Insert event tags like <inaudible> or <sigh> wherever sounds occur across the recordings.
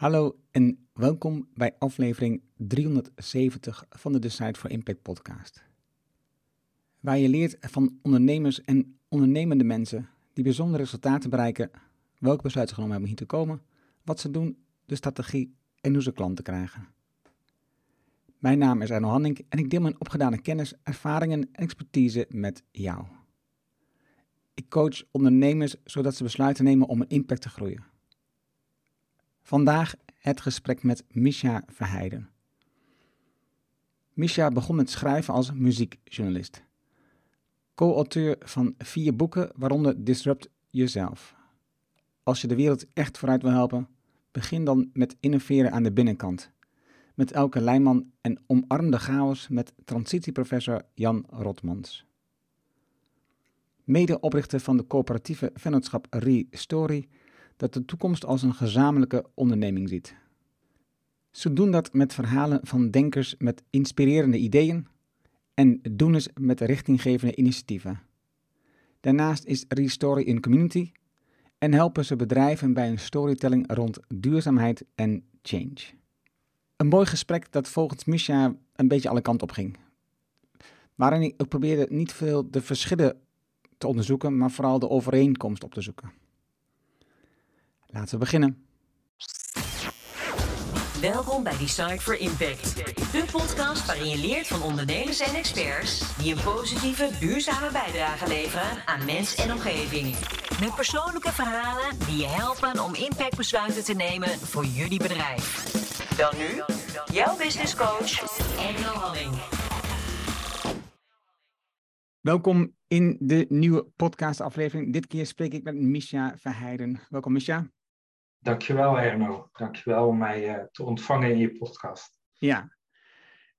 Hallo en welkom bij aflevering 370 van de Decide for Impact podcast. Waar je leert van ondernemers en ondernemende mensen die bijzondere resultaten bereiken, welke besluiten genomen hebben hier te komen, wat ze doen, de strategie en hoe ze klanten krijgen. Mijn naam is Arno Hanning en ik deel mijn opgedane kennis, ervaringen en expertise met jou. Ik coach ondernemers zodat ze besluiten nemen om een impact te groeien. Vandaag het gesprek met Misha Verheijden. Misha begon met schrijven als muziekjournalist. Co-auteur van vier boeken, waaronder Disrupt Yourself. Als je de wereld echt vooruit wil helpen, begin dan met innoveren aan de binnenkant. Met Elke Leijman en omarm de chaos met transitieprofessor Jan Rotmans. Medeoprichter van de coöperatieve vennootschap Re-Story dat de toekomst als een gezamenlijke onderneming ziet. Ze doen dat met verhalen van denkers met inspirerende ideeën en doeners met richtinggevende initiatieven. Daarnaast is Restory in Community en helpen ze bedrijven bij een storytelling rond duurzaamheid en change. Een mooi gesprek dat volgens Misha een beetje alle kanten op ging. Waarin ik probeerde niet veel de verschillen te onderzoeken, maar vooral de overeenkomst op te zoeken. Laten we beginnen. Welkom bij Design for Impact, de podcast waarin je leert van ondernemers en experts die een positieve, duurzame bijdrage leveren aan mens en omgeving. Met persoonlijke verhalen die je helpen om impactbesluiten te nemen voor jullie bedrijf. Dan nu, jouw business coach, Engel Halling. Welkom in de nieuwe podcastaflevering. Dit keer spreek ik met Misha Verheijden. Welkom Misha. Dankjewel Erno. Dankjewel om mij uh, te ontvangen in je podcast. Ja.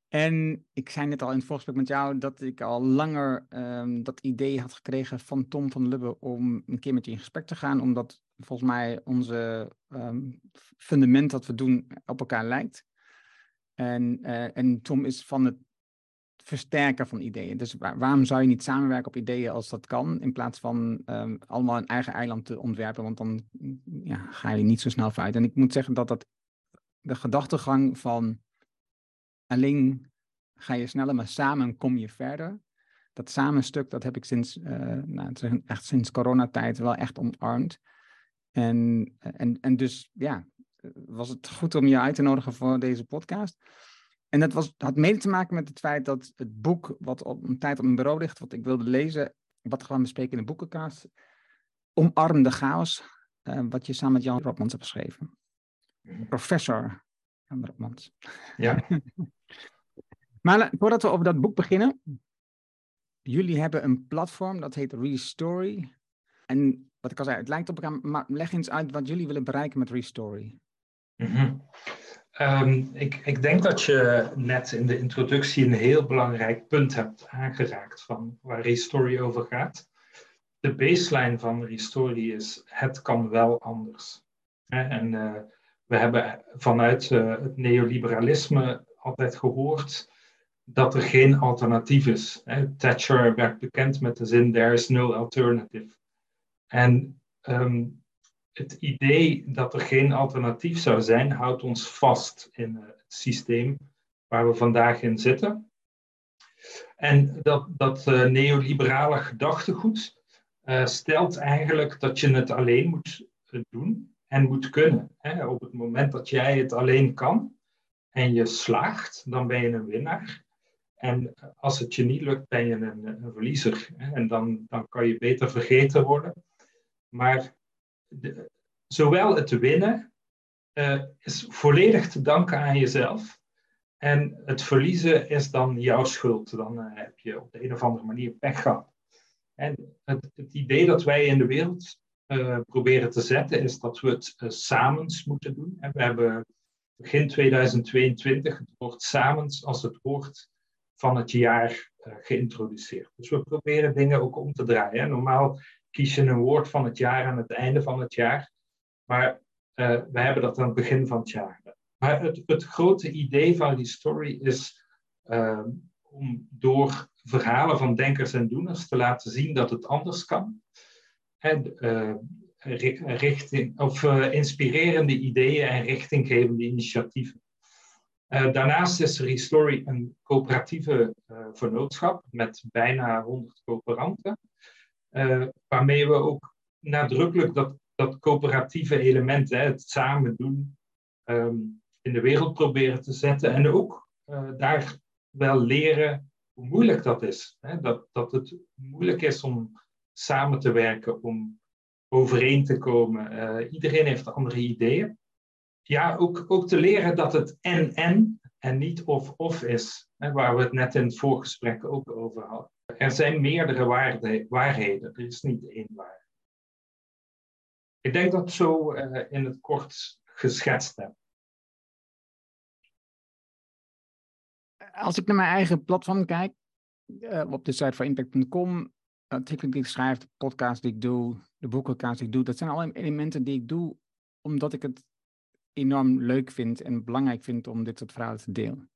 En ik zei net al in het voorgesprek met jou dat ik al langer um, dat idee had gekregen van Tom van Lubbe om een keer met je in gesprek te gaan, omdat volgens mij onze um, fundament dat we doen op elkaar lijkt. En, uh, en Tom is van het versterken van ideeën. Dus waarom zou je niet samenwerken op ideeën als dat kan, in plaats van um, allemaal een eigen eiland te ontwerpen, want dan ja, ga je niet zo snel vooruit. En ik moet zeggen dat dat de gedachtegang van alleen ga je sneller, maar samen kom je verder. Dat samenstuk, dat heb ik sinds, uh, nou, echt sinds coronatijd wel echt omarmd. En, en, en dus ja, was het goed om je uit te nodigen voor deze podcast. En dat was, had mede te maken met het feit dat het boek, wat op een tijd op mijn bureau ligt, wat ik wilde lezen, wat we gaan bespreken in de boekenkast, Omarm de chaos, uh, wat je samen met Jan Rotmans hebt geschreven. Professor Jan Rotmans. Ja. <laughs> maar voordat we over dat boek beginnen, jullie hebben een platform dat heet Restory. En wat ik al zei, het lijkt op elkaar, maar leg eens uit wat jullie willen bereiken met Restory. Mm -hmm. Um, ik, ik, denk dat je net in de introductie een heel belangrijk punt hebt aangeraakt van waar Restory over gaat. De baseline van Restory is het kan wel anders. En uh, we hebben vanuit uh, het neoliberalisme altijd gehoord dat er geen alternatief is. Thatcher werd bekend met de zin there is no alternative. En um, het idee dat er geen alternatief zou zijn, houdt ons vast in eh, het systeem waar we vandaag in zitten. En dat, dat uh, neoliberale gedachtegoed uh, stelt eigenlijk dat je het alleen moet doen en moet kunnen. Hè? Op het moment dat jij het alleen kan en je slaagt, dan ben je een winnaar. En als het je niet lukt, ben je een, een verliezer. Hè? En dan, dan kan je beter vergeten worden. Maar zowel het winnen uh, is volledig te danken aan jezelf. En het verliezen is dan jouw schuld. Dan uh, heb je op de een of andere manier pech gehad. En het, het idee dat wij in de wereld uh, proberen te zetten is dat we het samens moeten doen. En we hebben begin 2022 het woord samens als het woord van het jaar geïntroduceerd. Dus we proberen dingen ook om te draaien. Normaal kies je een woord van het jaar aan het einde van het jaar. Maar uh, we hebben dat aan het begin van het jaar. Maar het, het grote idee van die story is uh, om door verhalen van denkers en doeners te laten zien dat het anders kan. En uh, richting, of, inspirerende ideeën en richtinggevende initiatieven. daarnaast is Restory een coöperatieve vernootschap met bijna 100 coöperanten, waarmee we ook nadrukkelijk dat, dat coöperatieve element, hè, het samen doen, ehm, in de wereld proberen te zetten. En ook daar wel leren hoe moeilijk dat is. Hè? Dat, dat het moeilijk is om samen te werken, om overeen te komen. Uh, iedereen heeft andere ideeën. Ja, ook, ook te leren dat het en-en en niet of-of is, hè, waar we het net in het voorgesprek ook over hadden. Er zijn meerdere waarheden, er is niet één waarheid. Ik denk dat ik zo uh, in het kort geschetst heb. als ik naar mijn eigen platform kijk, uh, op de site van impact.com, artikelen die ik schrijf, de podcast die ik doe, de boekencast die ik doe, dat zijn alle elementen die ik doe omdat ik het enorm leuk vind en belangrijk vind om dit soort verhalen te delen.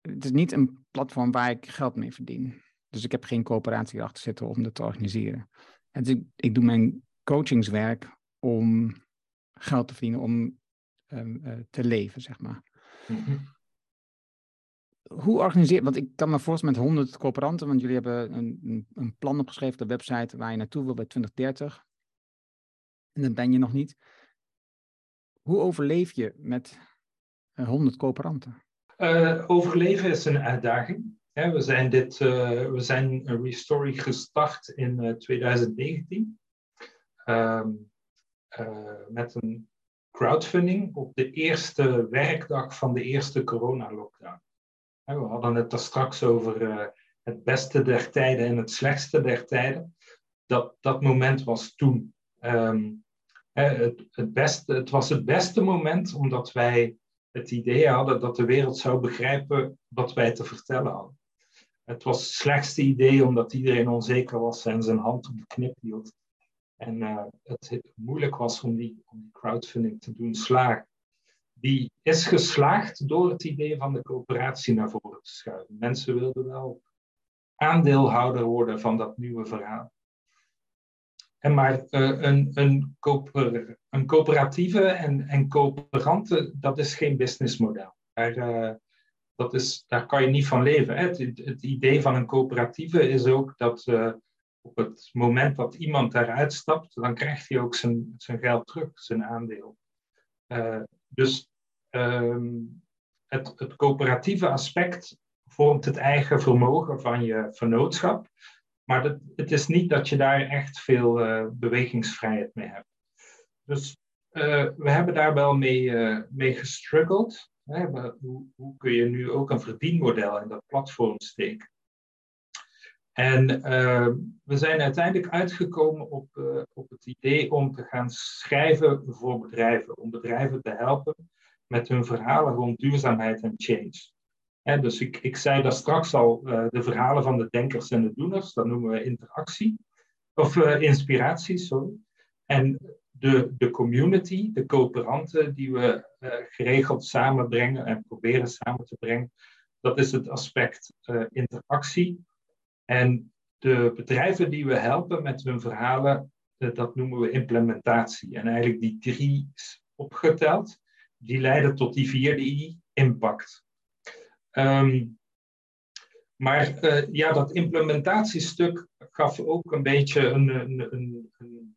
Het is niet een platform waar ik geld mee verdien. Dus ik heb geen coöperatie achter zitten om dat te organiseren. En dus ik, ik doe mijn coachingswerk om geld te verdienen, om um, uh, te leven, zeg maar. Mm -hmm hoe organiseer Want ik kan me voorstellen met 100 coöperanten, want jullie hebben een, een, plan opgeschreven op de website waar je naartoe wil bij 2030. En dan ben je nog niet. Hoe overleef je met 100 eh, coöperanten? Uh, overleven is een uitdaging. We zijn, dit, uh, we zijn Restory gestart in 2019 ehm, met een crowdfunding op de eerste werkdag van de eerste corona-lockdown. We hadden het daar straks over eh, het beste der tijden en het slechtste der tijden. Dat, dat moment was toen. Ehm, het, het, beste, het was het beste moment omdat wij het idee hadden dat de wereld zou begrijpen wat wij te vertellen hadden. Het was het slechtste idee omdat iedereen onzeker was en zijn hand op de knip hield. En uh, het moeilijk was om die, om die crowdfunding te doen slagen die is geslaagd door het idee van de coöperatie naar voren te schuiven. Mensen wilden wel aandeelhouder worden van dat nieuwe verhaal. En maar uh, een, een, coöper, een coöperatieve en, en coöperanten, dat is geen businessmodel. Daar, uh, dat is, daar kan je niet van leven. Hè? Het, het, idee van een coöperatieve is ook dat uh, op het moment dat iemand daaruit stapt, dan krijgt hij ook zijn, zijn geld terug, zijn aandeel. Dus ehm, het, het coöperatieve aspect vormt het eigen vermogen van je vernootschap. Maar dat, het is niet dat je daar echt veel uh, bewegingsvrijheid mee hebt. Dus we hebben daar wel mee, mee gestruggeld. Hè? Hoe, kun je nu ook een verdienmodel in dat platform steken? En ehm, we zijn uiteindelijk uitgekomen op, uh, op het idee om te gaan schrijven voor bedrijven, om bedrijven te helpen met hun verhalen rond duurzaamheid en change. En dus ik, ik zei daar straks al, uh, de verhalen van de denkers en de doeners, dat noemen we interactie, of inspiratie, sorry. En de, de community, de coöperanten die we geregeld samenbrengen en proberen samen te brengen, dat is het aspect interactie en de bedrijven die we helpen met hun verhalen, eh, dat noemen we implementatie. En eigenlijk die drie opgeteld, die leiden tot die vierde I, impact. Um, maar ja, dat implementatiestuk gaf ook een beetje een, een, een, een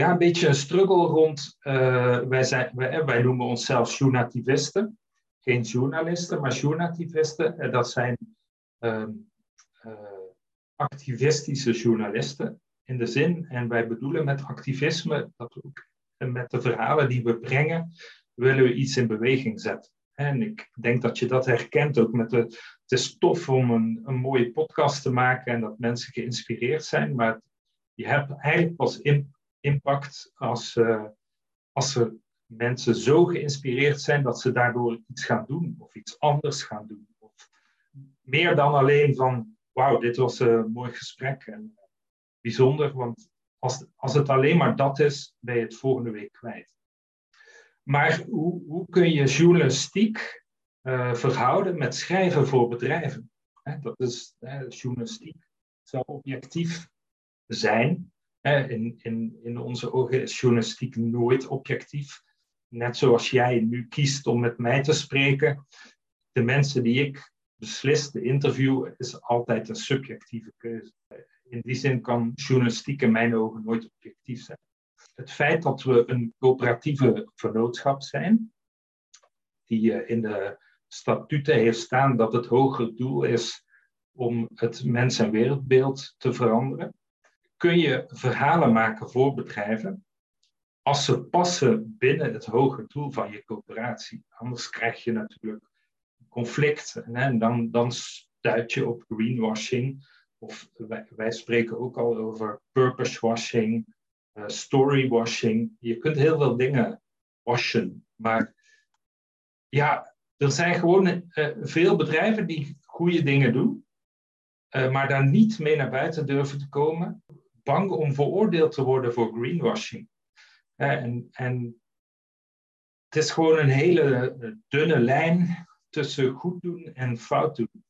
ja, een beetje een struggle rond. Uh, wij, zijn, wij, wij, noemen onszelf journativisten. Geen journalisten, maar journativisten. dat zijn Ehm, eh, activistische journalisten. In de zin, en wij bedoelen met activisme dat ook met de verhalen die we brengen, willen we iets in beweging zetten. En ik denk dat je dat herkent ook met de. Het is tof om een, een mooie podcast te maken en dat mensen geïnspireerd zijn, maar je hebt eigenlijk pas impact als, uh, als er mensen zo geïnspireerd zijn dat ze daardoor iets gaan doen of iets anders gaan doen meer dan alleen van, wauw, dit was een mooi gesprek en bijzonder, want als, als het alleen maar dat is, ben je het volgende week kwijt. Maar hoe, hoe kun je journalistiek uh, verhouden met schrijven voor bedrijven? dat is journalistiek zou objectief zijn, In, in, in onze ogen is journalistiek nooit objectief. Net zoals jij nu kiest om met mij te spreken. De mensen die ik beslis te interviewen, is altijd een subjectieve keuze. In die zin kan journalistiek in mijn ogen nooit objectief zijn. Het feit dat we een coöperatieve vernootschap zijn, die eh, in de statuten heeft staan dat het hoger doel is om het mens- en wereldbeeld te veranderen, kun je verhalen maken voor bedrijven als ze passen binnen het hoger doel van je coöperatie. Anders krijg je natuurlijk conflict en dan, dan stuit je op greenwashing. Of wij, spreken ook al over purpose washing, uh, story washing. Je kunt heel veel dingen washen, maar ja, er zijn gewoon uh, veel bedrijven die goede dingen doen, uh, maar daar niet mee naar buiten durven te komen, bang om veroordeeld te worden voor greenwashing. en, en het is gewoon een hele dunne lijn tussen goed doen en fout doen.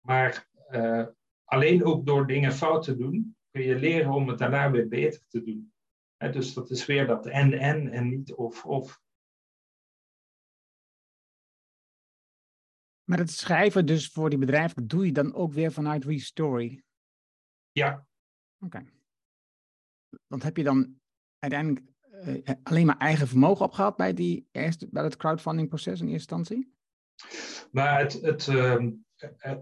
Maar uh, alleen ook door dingen fout te doen, kun je leren om het daarna weer beter te doen. dus dat is weer dat en-en en niet of-of. Maar het schrijven dus voor die bedrijven, doe je dan ook weer vanuit Restory? Ja. Oké. Want heb je dan uiteindelijk uh, alleen maar eigen vermogen opgehaald bij, die eerste, bij het crowdfunding proces in eerste instantie? Maar het, het uh,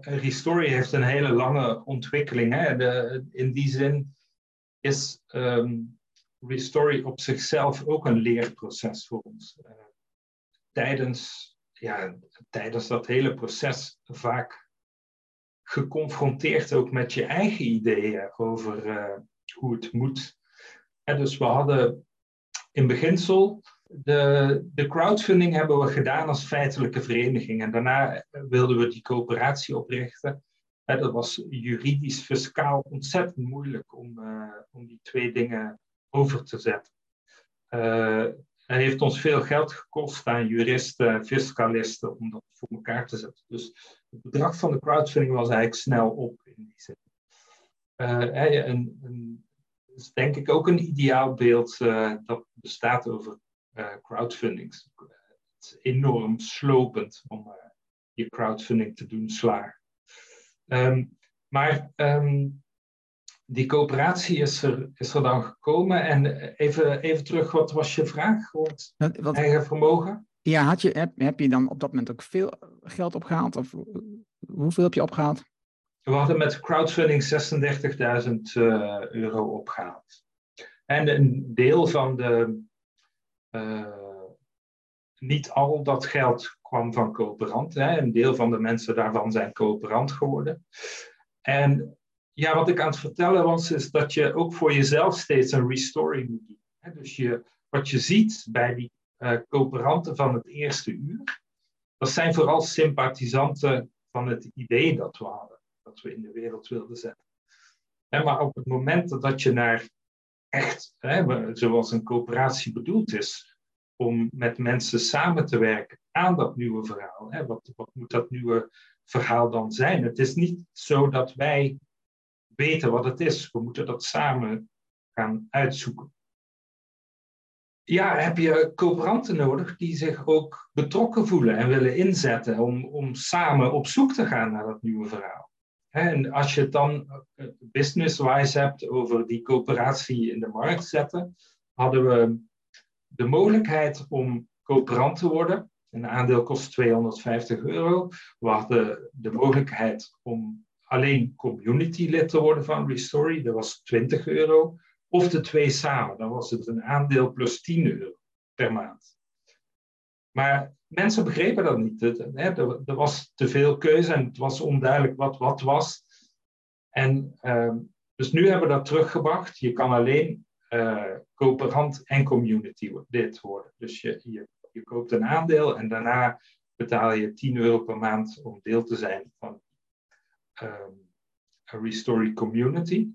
Restory heeft een hele lange ontwikkeling. Hè? De, in die zin is um, Restory op zichzelf ook een leerproces voor ons. Tijdens ja, tijdens dat hele proces vaak geconfronteerd ook met je eigen ideeën over hoe het moet. Dus we hadden in beginsel de, de crowdfunding hebben we gedaan als feitelijke vereniging. En daarna wilden we die coöperatie oprichten. En dat was juridisch, fiscaal ontzettend moeilijk om, uh, om die twee dingen over te zetten. Het heeft ons veel geld gekost aan juristen, fiscalisten om dat voor elkaar te zetten. Dus het bedrag van de crowdfunding was eigenlijk snel op in die zin. Uh, een, een, is denk ik ook een ideaal beeld uh, dat bestaat over uh, crowdfundings. Het is enorm slopend om je crowdfunding te doen slagen. Um, maar um, die coöperatie is er, is er dan gekomen. En even, even terug, wat was je vraag? Wat, wat, eigen vermogen? Ja, had je, heb, heb je dan op dat moment ook veel geld opgehaald? Of hoeveel heb je opgehaald? We hadden met crowdfunding 36.000 uh, euro opgehaald. En een deel van de. Uh, niet al dat geld kwam van coöperanten. Een deel van de mensen daarvan zijn coöperant geworden. En ja, wat ik aan het vertellen was, is dat je ook voor jezelf steeds een restoring moet doen. Dus je, wat je ziet bij die coöperanten van het eerste uur, dat zijn vooral sympathisanten van het idee dat we hadden, dat we in de wereld wilden zetten. maar op het moment dat je naar echt, zoals een coöperatie bedoeld is, om met mensen samen te werken aan dat nieuwe verhaal. Wat, wat moet dat nieuwe verhaal dan zijn? Het is niet zo dat wij weten wat het is. We moeten dat samen gaan uitzoeken. Ja, heb je coöperanten nodig die zich ook betrokken voelen en willen inzetten om, om samen op zoek te gaan naar dat nieuwe verhaal. En als je het dan business-wise hebt over die coöperatie in de markt zetten, hadden we de mogelijkheid om coöperant te worden. Een aandeel kost 250 euro. We hadden de mogelijkheid om alleen community lid te worden van Restory, dat was 20 euro. Of de twee samen, dan was het een aandeel plus 10 euro per maand. Maar mensen begrepen dat niet. er, was te veel keuze en het was onduidelijk wat wat was. En uh, dus nu hebben we dat teruggebracht. Je kan alleen uh, coöperant en community lid worden. Dus je, je, je koopt een aandeel en daarna betaal je 10 euro per maand om deel te zijn van um, a Restory Community.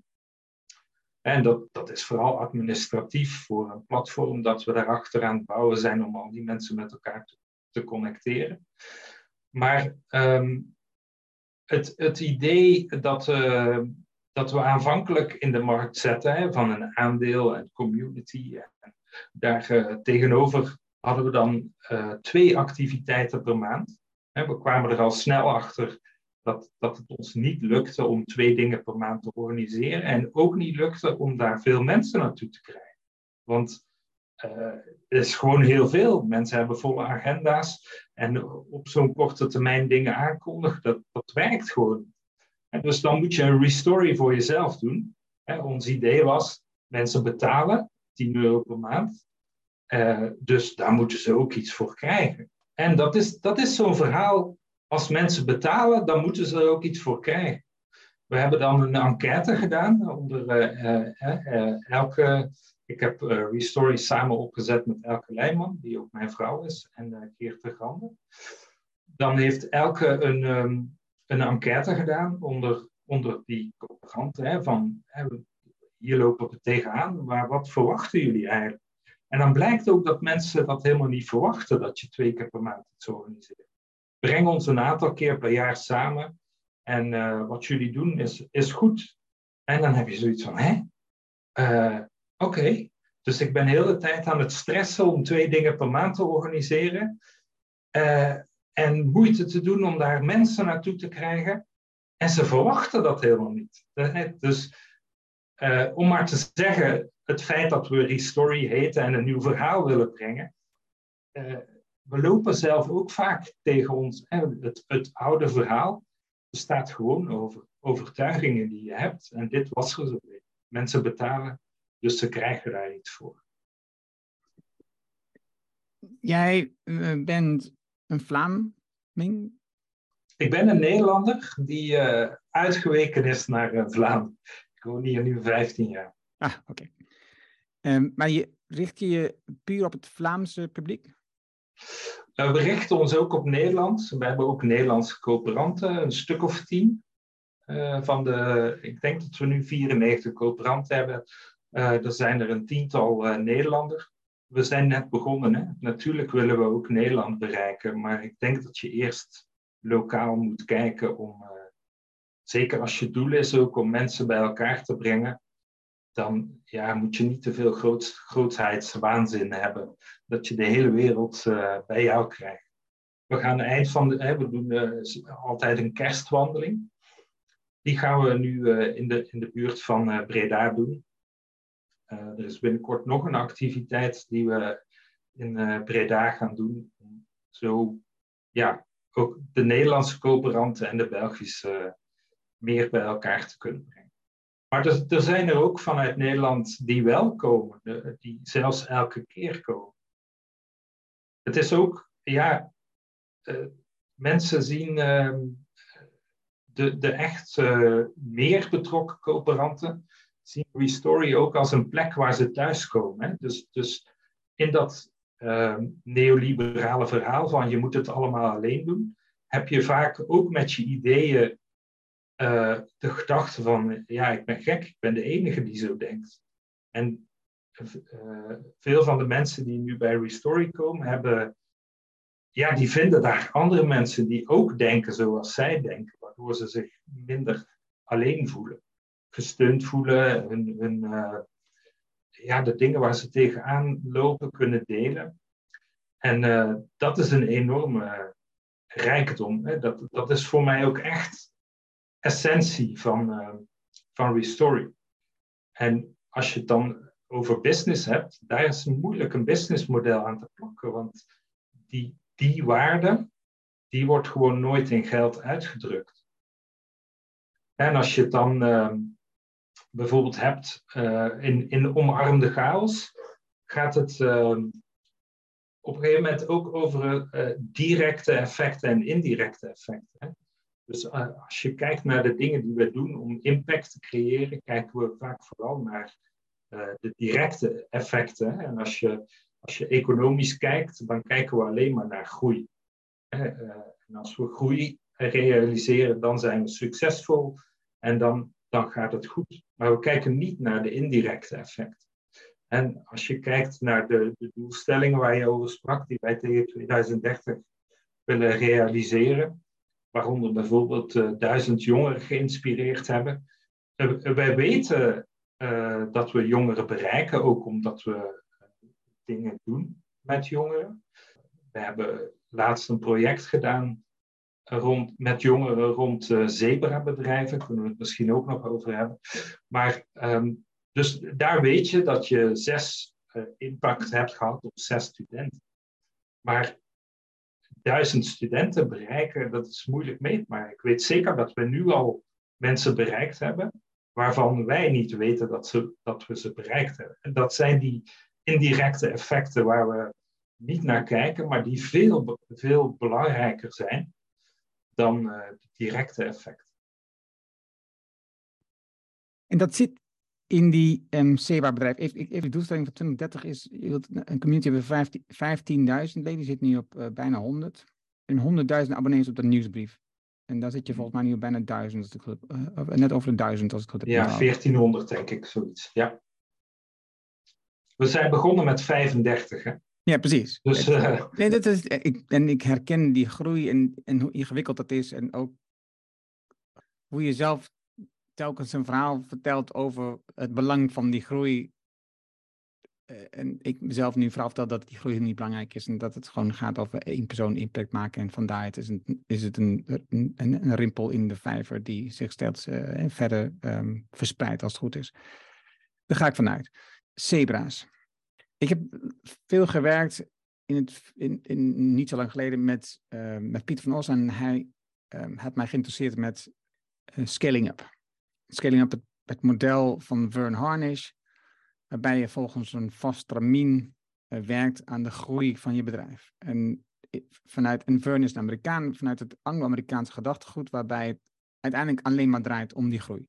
En dat, dat is vooral administratief voor een platform dat we daarachter aan het bouwen zijn om al die mensen met elkaar te, te connecteren. Maar um, het, het idee dat, uh, dat we aanvankelijk in de markt zetten hè, van een aandeel en community. En daar uh, tegenover hadden we dan uh, twee activiteiten per maand. Hè, we kwamen er al snel achter dat, dat het ons niet lukte om twee dingen per maand te organiseren. En ook niet lukte om daar veel mensen naartoe te krijgen. Want uh, is gewoon heel veel. Mensen hebben volle agenda's. En op zo'n korte termijn dingen aankondigen, dat, dat werkt gewoon. En dus dan moet je een restory voor jezelf doen. ons idee was, mensen betalen 10 euro per maand. Uh, dus daar moeten ze ook iets voor krijgen. En dat is, dat is zo'n verhaal. Als mensen betalen, dan moeten ze er ook iets voor krijgen. We hebben dan een enquête gedaan onder uh, elke. Ik heb Restory samen opgezet met Elke Leijman, die ook mijn vrouw is, en uh, Geert de Grande. Dan heeft Elke een, um, een enquête gedaan onder, onder die coöperanten. Van hier lopen we tegenaan, maar wat verwachten jullie eigenlijk? En dan blijkt ook dat mensen dat helemaal niet verwachten, dat je twee keer per maand iets organiseert. Breng ons een aantal keer per jaar samen en uh, wat jullie doen is, is goed. En dan heb je zoiets van, hè? Uh, Oké, dus ik ben de hele tijd aan het stressen om twee dingen per maand te organiseren. Uh, en moeite te doen om daar mensen naartoe te krijgen. En ze verwachten dat helemaal niet. Dus uh, om maar te zeggen, het feit dat we Restory heten en een nieuw verhaal willen brengen, uh, we lopen zelf ook vaak tegen ons. Het, het oude verhaal bestaat gewoon over overtuigingen die je hebt. En dit was er. Mensen betalen, dus ze krijgen daar iets voor. Jij uh, bent een Vlaming? Ik ben een Nederlander die uh, uitgeweken is naar uh, Vlaanderen. Ik woon hier nu 15 jaar. Ah, oké. Okay. Um, maar je, richt je je puur op het Vlaamse publiek? Uh, we richten ons ook op Nederland. We hebben ook Nederlandse coöperanten, een stuk of tien. van de, ik denk dat we nu 94 coöperanten hebben. Er zijn er een tiental Nederlanders we zijn net begonnen. Hè? Natuurlijk willen we ook Nederland bereiken, maar ik denk dat je eerst lokaal moet kijken om, uh, zeker als je doel is ook om mensen bij elkaar te brengen, dan ja, moet je niet te veel groot, grootheidswaanzin hebben, dat je de hele wereld bij jou krijgt. We gaan eind van de, hè, we doen altijd een kerstwandeling. Die gaan we nu in, de, in de buurt van Breda doen. Uh, er is binnenkort nog een activiteit die we in uh, Breda gaan doen. Zo ja, ook de Nederlandse coöperanten en de Belgische meer bij elkaar te kunnen brengen. Maar er, er, zijn er ook vanuit Nederland die wel komen, die zelfs elke keer komen. Het is ook, ja, uh, mensen zien ehm, de, de echt meer betrokken coöperanten zien Restory ook als een plek waar ze thuiskomen. Dus, dus in dat uh, neoliberale verhaal van je moet het allemaal alleen doen, heb je vaak ook met je ideeën uh, de gedachte van, ja, ik ben gek, ik ben de enige die zo denkt. En uh, veel van de mensen die nu bij Restory komen, hebben, ja, die vinden daar andere mensen die ook denken zoals zij denken, waardoor ze zich minder alleen voelen gesteund voelen, hun, uh, ja, de dingen waar ze tegenaan lopen kunnen delen. En uh, dat is een enorme rijkdom. Hè? Dat, dat is voor mij ook echt essentie van, uh, van Restory. En als je het dan over business hebt, daar is moeilijk een businessmodel aan te plakken, want die, die waarde, die wordt gewoon nooit in geld uitgedrukt. En als je het dan uh, bijvoorbeeld hebt uh, in, in omarmde chaos, gaat het uh, op een gegeven moment ook over uh, directe effecten en indirecte effecten. Hè? Dus als je kijkt naar de dingen die we doen om impact te creëren, kijken we vaak vooral naar de directe effecten. En als je, als je economisch kijkt, dan kijken we alleen maar naar groei. en als we groei realiseren, dan zijn we succesvol. En dan dan gaat het goed. Maar we kijken niet naar de indirecte effecten. En als je kijkt naar de, de doelstellingen waar je over sprak, die wij tegen 2030 willen realiseren, waaronder bijvoorbeeld uh, duizend jongeren geïnspireerd hebben, wij weten dat we jongeren bereiken, ook omdat we dingen doen met jongeren. We hebben laatst een project gedaan rond, met jongeren rond uh, zebra-bedrijven. Kunnen we het misschien ook nog over hebben. Maar ehm, dus daar weet je dat je zes uh, impact hebt gehad op zes studenten. Maar duizend studenten bereiken, dat is moeilijk mee. Maar ik weet zeker dat we nu al mensen bereikt hebben waarvan wij niet weten dat, ze, dat we ze bereikt hebben. En dat zijn die indirecte effecten waar we niet naar kijken, maar die veel, veel belangrijker zijn dan uh, de directe effecten. En dat zit in die um, SEBA-bedrijf. Even, even de doelstelling van 2030 is, je wilt een community hebben 15.000 leden, die zit nu op uh, bijna 100. En 100.000 abonnees op de nieuwsbrief. En daar zit je volgens mij nu op bijna 1000, als ik het, uh, net over de 1000 als ik het heb. Ja, 1400 denk ik, zoiets. Ja. We zijn begonnen met 35, hè? Ja, precies. Dus, uh... nee, dat is, ik, en ik herken die groei en, en hoe ingewikkeld dat is. En ook hoe je zelf telkens een verhaal vertelt over het belang van die groei. Uh, en ik mezelf nu vooral vertel dat die groei niet belangrijk is. En dat het gewoon gaat over één persoon impact maken. En vandaar het is, een, is het een, een, een, rimpel in de vijver die zich steeds uh, verder um, verspreidt als het goed is. Daar ga ik vanuit. Zebra's. Ik heb veel gewerkt in het, in, in, niet zo lang geleden met, uh, met Pieter van Os en hij um, had mij geïnteresseerd met uh, scaling up. Scaling up, het, model van Vern Harnish, waarbij je volgens een vast tramien uh, werkt aan de groei van je bedrijf. En vanuit, en Vern is een Amerikaan, vanuit het Anglo-Amerikaanse gedachtegoed, waarbij het uiteindelijk alleen maar draait om die groei.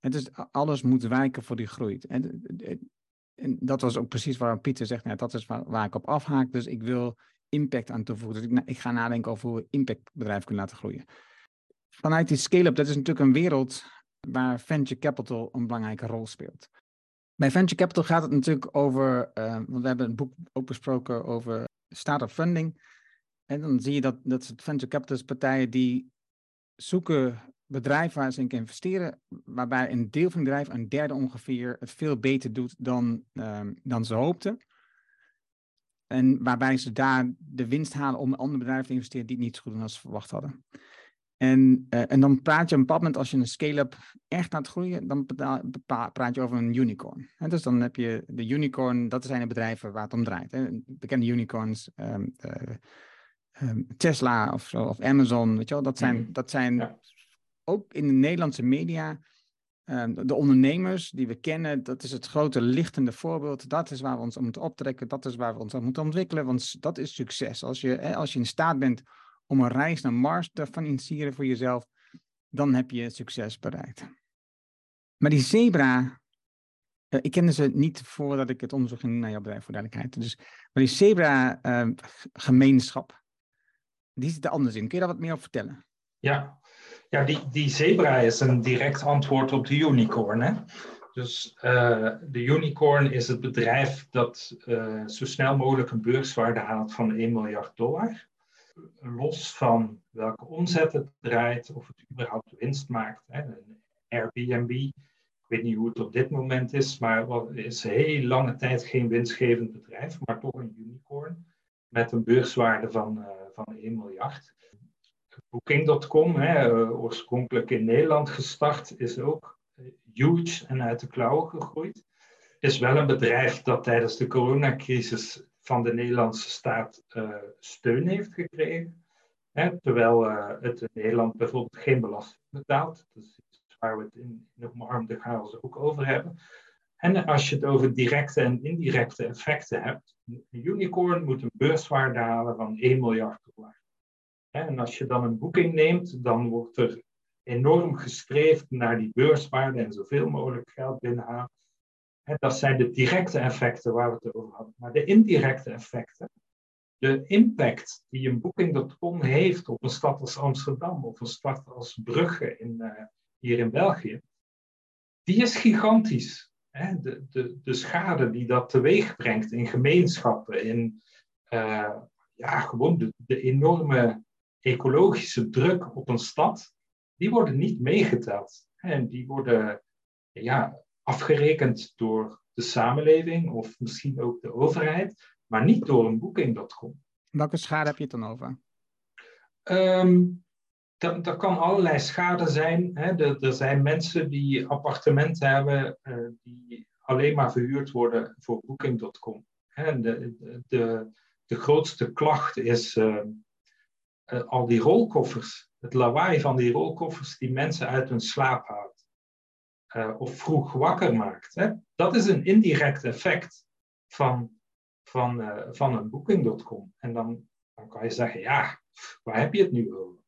Het is, alles moet wijken voor die groei. En, en dat was ook precies waarom Pieter zegt, nou, dat is waar, ik op afhaak. Dus ik wil impact aan toevoegen. Dus ik, ik ga nadenken over hoe we impactbedrijf kunnen laten groeien. Vanuit die scale-up, dat is natuurlijk een wereld waar venture capital een belangrijke rol speelt. Bij venture capital gaat het natuurlijk over, uh, want we hebben een boek ook besproken over start-up funding. En dan zie je dat, dat venture capitalist partijen die zoeken bedrijf waar ze in investeren, waarbij een deel van het bedrijf, een derde ongeveer, het veel beter doet dan, um, dan ze hoopten. En waarbij ze daar de winst halen om een ander bedrijf te investeren die het niet zo goed doen als ze verwacht hadden. En, uh, en dan praat je op een bepaald moment, als je een scale-up echt laat groeien, dan praat je over een unicorn. En dus dan heb je de unicorn, dat zijn de bedrijven waar het om draait. Hè. Bekende unicorns, um, uh, um, Tesla of, of Amazon, weet je wel, dat zijn, mm. dat zijn ja ook in de Nederlandse media, ehm, de ondernemers die we kennen, dat is het grote lichtende voorbeeld. Dat is waar we ons aan moeten optrekken, dat is waar we ons aan moeten ontwikkelen, want dat is succes. Als je, als je in staat bent om een reis naar Mars te financieren voor jezelf, dan heb je succes bereikt. Maar die zebra, uh, ik kende ze niet voordat ik het onderzoek ging naar jouw bedrijf, voor duidelijkheid. Dus, maar die zebra-gemeenschap, ehm, die zit er anders in. Kun je daar wat meer over vertellen? Ja, ja, die, die zebra is een direct antwoord op de unicorn. Hè? Dus uh, de unicorn is het bedrijf dat uh, zo snel mogelijk een beurswaarde haalt van 1 miljard dollar. Los van welke omzet het draait, of het überhaupt winst maakt. Hè? Een Airbnb, ik weet niet hoe het op dit moment is, maar is heel lange tijd geen winstgevend bedrijf, maar toch een unicorn met een beurswaarde van, uh, van 1 miljard. Booking.com, eh, oorspronkelijk in Nederland gestart, is ook eh, huge en uit de klauwen gegroeid. Is wel een bedrijf dat tijdens de coronacrisis van de Nederlandse staat uh, steun heeft gekregen. Hè, terwijl het in Nederland bijvoorbeeld geen belasting betaalt. Dat is iets waar we het in, in omarmde chaos ook over hebben. En als je het over directe en indirecte effecten hebt, een unicorn moet een beurswaarde halen van 1 miljard dollar. En als je dan een boeking neemt, dan wordt er enorm gestreefd naar die beurswaarde en zoveel mogelijk geld binnenhalen. Dat zijn de directe effecten waar we het over hadden. Maar de indirecte effecten, de impact die een booking.com heeft op een stad als Amsterdam of een stad als Brugge in, uh, hier in België, die is gigantisch. De, de, de schade die dat teweeg brengt in gemeenschappen, in uh, ja, gewoon de enorme ecologische druk op een stad, die worden niet meegeteld. En die worden ja, afgerekend door de samenleving of misschien ook de overheid, maar niet door een booking.com. Welke schade heb je het dan over? Um, dat, dat kan allerlei schade zijn. Hè. Er, er zijn mensen die appartementen hebben uh, die alleen maar verhuurd worden voor Booking.com. De, de, de, de, grootste klacht is uh, uh, al die rolkoffers. Het lawaai van die rolkoffers die mensen uit hun slaap houdt. of vroeg wakker maakt. Hè. Dat is een indirect effect van, van, van een Booking.com. En dan, dan kan je zeggen, ja, waar heb je het nu over?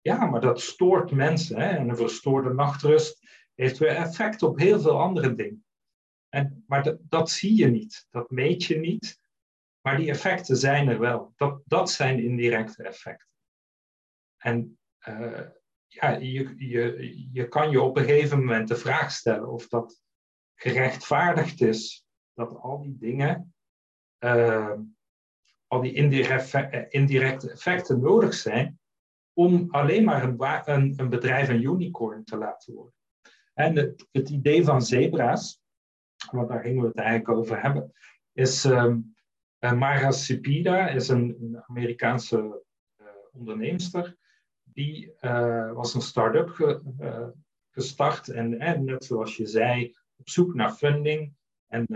Ja, maar dat stoort mensen. Hè? En een verstoorde nachtrust heeft weer effect op heel veel andere dingen. En, maar dat, dat zie je niet, dat meet je niet. Maar die effecten zijn er wel. Dat, dat zijn indirecte effecten. En uh, ja, je, je, je kan je op een gegeven moment de vraag stellen of dat gerechtvaardigd is dat al die dingen, uh, al die indirecte effecten nodig zijn om alleen maar een, een, bedrijf een unicorn te laten worden. En het, het, idee van zebra's, want daar gingen we het eigenlijk over hebben, is um, Mara Sipida, is een, een Amerikaanse uh, onderneemster. Die uh, was een start-up ge, uh, gestart en, net zoals je zei, op zoek naar funding. En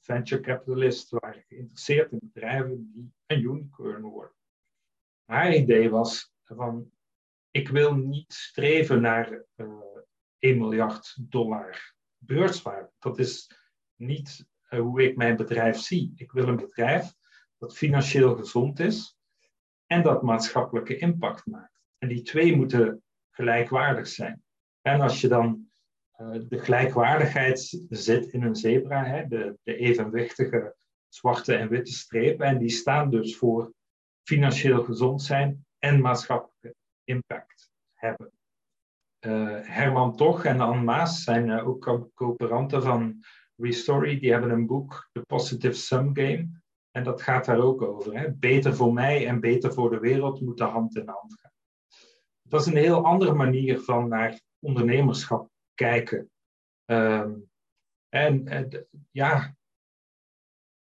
venture capitalists waren geïnteresseerd in bedrijven die een unicorn worden. Haar idee was, van ik wil niet streven naar uh, eh, 1 miljard dollar beurswaarde. Dat is niet hoe ik mijn bedrijf zie. Ik wil een bedrijf dat financieel gezond is en dat maatschappelijke impact maakt. En die twee moeten gelijkwaardig zijn. En als je dan uh, de gelijkwaardigheid zit in een zebra, hè, de, de evenwichtige zwarte en witte strepen, en die staan dus voor financieel gezond zijn en maatschappelijke impact hebben. Uh, Herman Toch en Anne Maas zijn uh, ook coöperanten van Restory. Die hebben een boek, The Positive Sum Game. En dat gaat daar ook over. Hè? Beter voor mij en beter voor de wereld moeten hand in hand gaan. Dat is een heel andere manier van naar ondernemerschap kijken. Um, en uh, ja,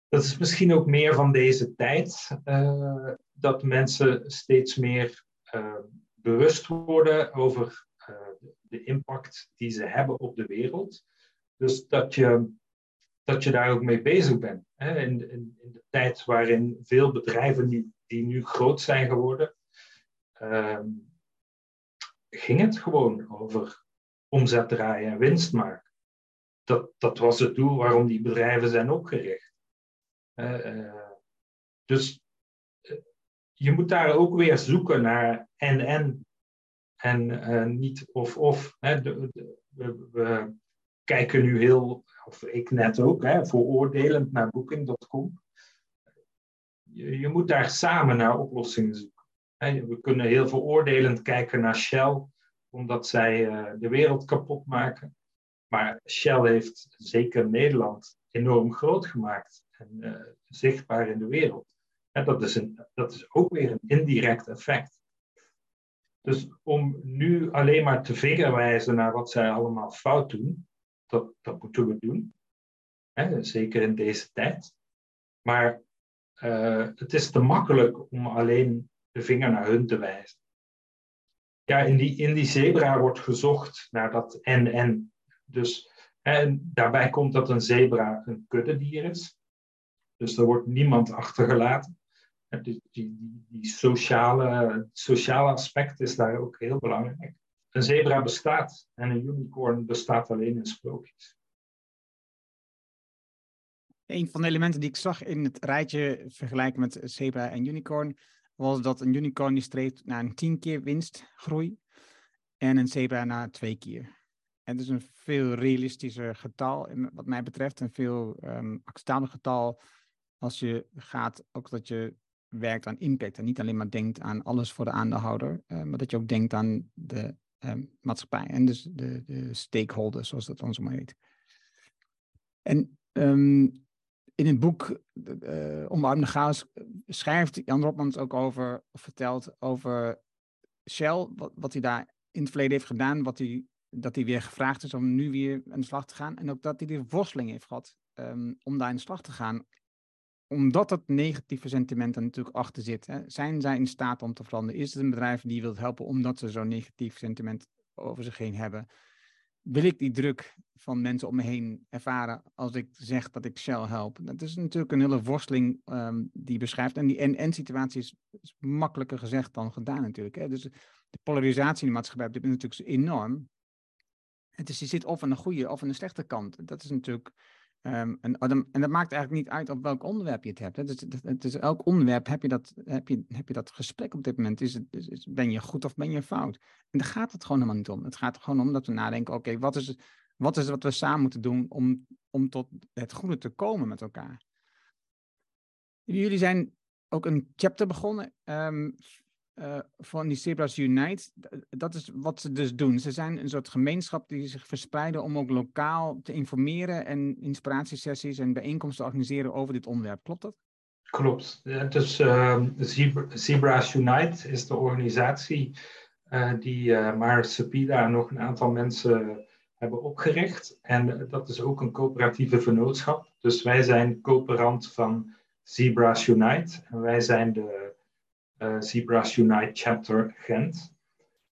dat is misschien ook meer van deze tijd dat mensen steeds meer uh, bewust worden over uh, de impact die ze hebben op de wereld. Dus dat je, dat je daar ook mee bezig bent. Hè? In, in, in, de tijd waarin veel bedrijven die, nu groot zijn geworden, uh, ging het gewoon over omzet draaien en winst maken. Dat, dat was het doel waarom die bedrijven zijn opgericht. Uh, dus je moet daar ook weer zoeken naar en-en en uh, niet of-of. We, we, kijken nu heel, of ik net ook, hè, veroordelend naar Booking.com. Je, je, moet daar samen naar oplossingen zoeken. We kunnen heel veroordelend kijken naar Shell, omdat zij uh, de wereld kapot maken. Maar Shell heeft zeker Nederland enorm groot gemaakt en uh, zichtbaar in de wereld. En dat, is een, dat is ook weer een indirect effect. Dus om nu alleen maar te vingerwijzen naar wat zij allemaal fout doen, dat, dat moeten we doen. Zeker in deze tijd. Maar uh, het is te makkelijk om alleen de vinger naar hun te wijzen. Ja, in die, in die zebra wordt gezocht naar dat en-en. Dus en daarbij komt dat een zebra een kuddedier is. Dus er wordt niemand achtergelaten. Die, die, die sociale, sociale aspect is daar ook heel belangrijk. Een zebra bestaat en een unicorn bestaat alleen in sprookjes. Een van de elementen die ik zag in het rijtje vergelijken met zebra en unicorn, was dat een unicorn die streeft naar een tien keer winstgroei en een zebra naar twee keer. Het is een veel realistischer getal, wat mij betreft, een veel um, acceptabel getal als je gaat, ook dat je werkt aan impact en niet alleen maar denkt aan alles voor de aandeelhouder, uh, maar dat je ook denkt aan de um, maatschappij en dus de, de stakeholders, zoals dat ons maar heet. En um, in het boek uh, Omarmde Chaos schrijft Jan Rotmans ook over, of vertelt over Shell, wat, wat hij daar in het verleden heeft gedaan, wat hij dat hij weer gevraagd is om nu weer aan de slag te gaan. En ook dat hij de worsteling heeft gehad ehm, om daar aan de slag te gaan. Omdat dat negatieve sentiment er natuurlijk achter zit. Hè. Zijn zij in staat om te veranderen? Is het een bedrijf die wil helpen omdat ze zo'n negatief sentiment over zich heen hebben? Wil ik die druk van mensen om me heen ervaren als ik zeg dat ik Shell help? Dat is natuurlijk een hele worsteling um, die beschrijft. En die en-en-situatie is, is, makkelijker gezegd dan gedaan natuurlijk. Hè. Dus de polarisatie in de maatschappij is natuurlijk enorm. Het is, je zit of aan de goede of aan de slechte kant. Dat is natuurlijk. Um, en, en, dat maakt eigenlijk niet uit op welk onderwerp je het hebt. Hè. Dus, is elk onderwerp heb je, dat, heb, je, heb je dat gesprek op dit moment. Is het, ben je goed of ben je fout? En daar gaat het gewoon helemaal niet om. Het gaat er gewoon om dat we nadenken: oké, wat, is, wat is wat we samen moeten doen om, om tot het goede te komen met elkaar? Jullie zijn ook een chapter begonnen. Um, uh, van die Zebras Unite, dat is wat ze dus doen. Ze zijn een soort gemeenschap die zich verspreiden om ook lokaal te informeren en inspiratiesessies en bijeenkomsten te organiseren over dit onderwerp. Klopt dat? Klopt. Dus uh, Zebras Unite is de organisatie uh, die uh, Mar Sepida en nog een aantal mensen hebben opgericht. En dat is ook een coöperatieve vennootschap. Dus wij zijn coöperant van Zebras Unite en wij zijn de Zebras Unite Chapter Gent.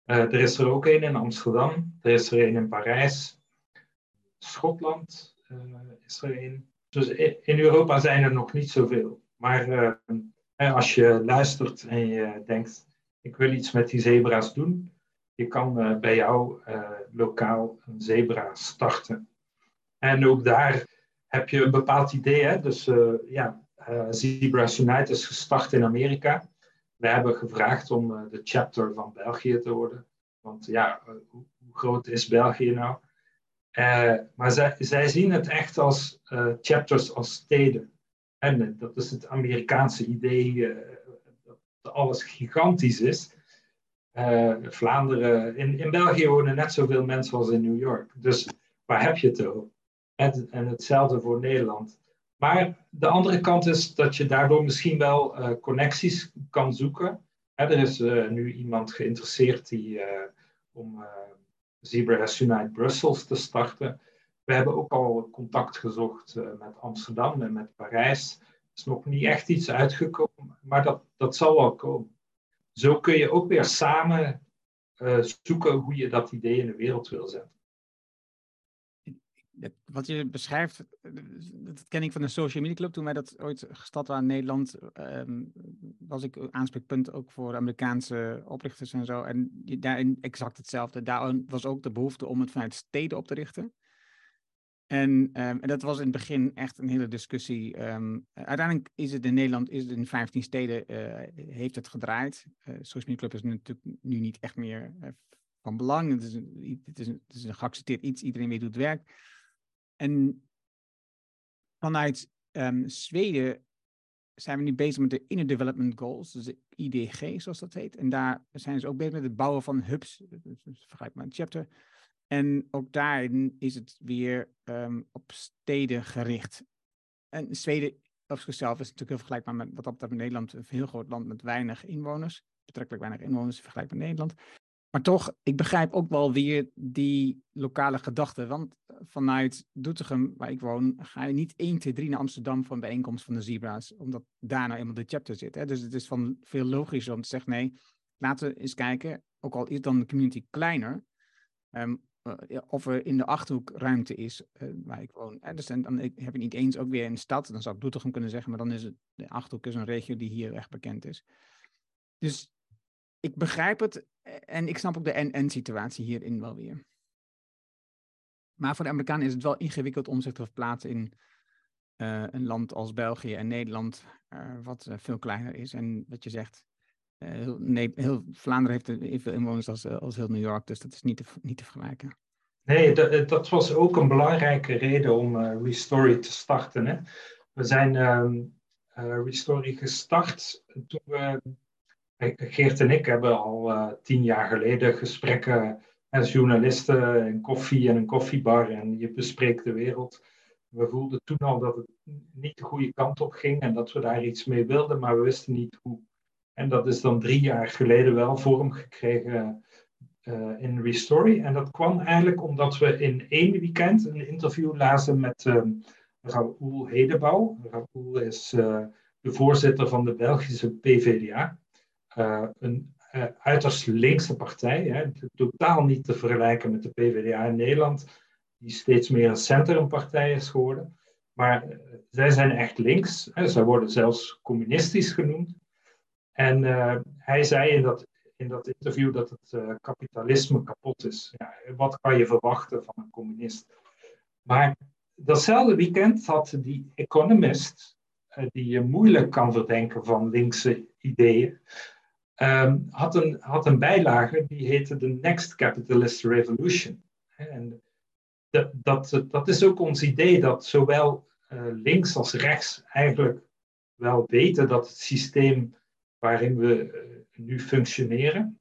Uh, er is er ook een in Amsterdam, er is er een in Parijs, Schotland uh, is er een. Dus in Europa zijn er nog niet zoveel. Maar als je luistert en je denkt, ik wil iets met die zebra's doen, je kan bij jou lokaal een zebra starten. En ook daar heb je een bepaald idee. Hè? Dus ja, Zebras Unite is gestart in Amerika. We hebben gevraagd om uh, de chapter van België te worden. Want ja, uh, hoe, groot is België nou? Uh, maar zij, zij, zien het echt als chapters als steden. En dat is het Amerikaanse idee dat alles gigantisch is. Vlaanderen, in, in België wonen net zoveel mensen als in New York. Dus waar heb je het over? En, en hetzelfde voor Nederland. Maar de andere kant is dat je daardoor misschien wel uh, connecties kan zoeken. Hè, er is uh, nu iemand geïnteresseerd die, uh, om Zebra Unite Brussels te starten. We hebben ook al contact gezocht met Amsterdam en met Parijs. Er is nog niet echt iets uitgekomen, maar dat, dat zal wel komen. Zo kun je ook weer samen zoeken hoe je dat idee in de wereld wil zetten wat je beschrijft, dat ken ik van de Social Media Club. Toen wij dat ooit gestart waren in Nederland, um, was ik aanspreekpunt ook voor Amerikaanse oprichters en zo. En daarin exact hetzelfde. Daar was ook de behoefte om het vanuit steden op te richten. En, um, en dat was in het begin echt een hele discussie. Um, uiteindelijk is het in Nederland, is het in 15 steden, uh, heeft het gedraaid. Uh, Social Media Club is natuurlijk nu niet echt meer van belang. Het is, een, het, is een, het is een geaccepteerd iets, iedereen weet hoe het werkt. En vanuit um, Zweden zijn we nu bezig met de Inner Development Goals, dus de IDG zoals dat heet. En daar zijn ze ook bezig met het bouwen van hubs, dus vergelijkbaar een chapter. En ook daarin is het weer um, op steden gericht. En Zweden op zichzelf is natuurlijk heel vergelijkbaar met wat dat betreft Nederland, een heel groot land met weinig inwoners, betrekkelijk weinig inwoners vergelijkbaar met Nederland. Maar toch, ik begrijp ook wel weer die lokale gedachte. Want vanuit Doetinchem, waar ik woon, ga je niet 1, 2, 3 naar Amsterdam voor een bijeenkomst van de Zebra's. Omdat daar nou eenmaal de chapter zit. Hè? Dus het is van veel logischer om te zeggen, nee, laten we eens kijken, ook al is dan de community kleiner, um, uh, of er in de Achterhoek ruimte is uh, waar ik woon. Dus dan, dan heb je niet eens ook weer een stad, dan zou ik Doetinchem kunnen zeggen, maar dan is het, de Achterhoek is een regio die hier echt bekend is. Dus ik begrijp het en ik snap ook de en-en-situatie hierin wel weer. Maar voor de Amerikanen is het wel ingewikkeld om zich te verplaatsen in uh, een land als België en Nederland, uh, wat veel kleiner is. En wat je zegt, heel, nee, heel, Vlaanderen heeft evenveel inwoners als, als heel New York, dus dat is niet te, niet te vergelijken. Nee, dat, dat was ook een belangrijke reden om Restory te starten. Hè? We zijn um, Restory gestart toen we Geert en ik hebben al uh, tien jaar geleden gesprekken met journalisten, in koffie en een koffiebar en je bespreekt de wereld. We voelden toen al dat het niet de goede kant op ging en dat we daar iets mee wilden, maar we wisten niet hoe. En dat is dan drie jaar geleden wel vorm gekregen uh, in Restory. En dat kwam eigenlijk omdat we in één weekend een interview lazen met uh, Raoul Hedebouw. Raoul is de voorzitter van de Belgische PVDA. Een uiterst linkse partij, hè, totaal niet te vergelijken met de PVDA in Nederland, die steeds meer een centrumpartij is geworden. Maar zij zijn echt links, hè, zij worden zelfs communistisch genoemd. En hij zei in dat in dat interview dat het kapitalisme kapot is. Ja, wat kan je verwachten van een communist? Maar datzelfde weekend had die economist, die je moeilijk kan verdenken van linkse ideeën, um, had, een, had een bijlage die heette The Next Capitalist Revolution. En dat, dat, is ook ons idee dat zowel uh, links als rechts eigenlijk wel weten dat het systeem waarin we nu functioneren,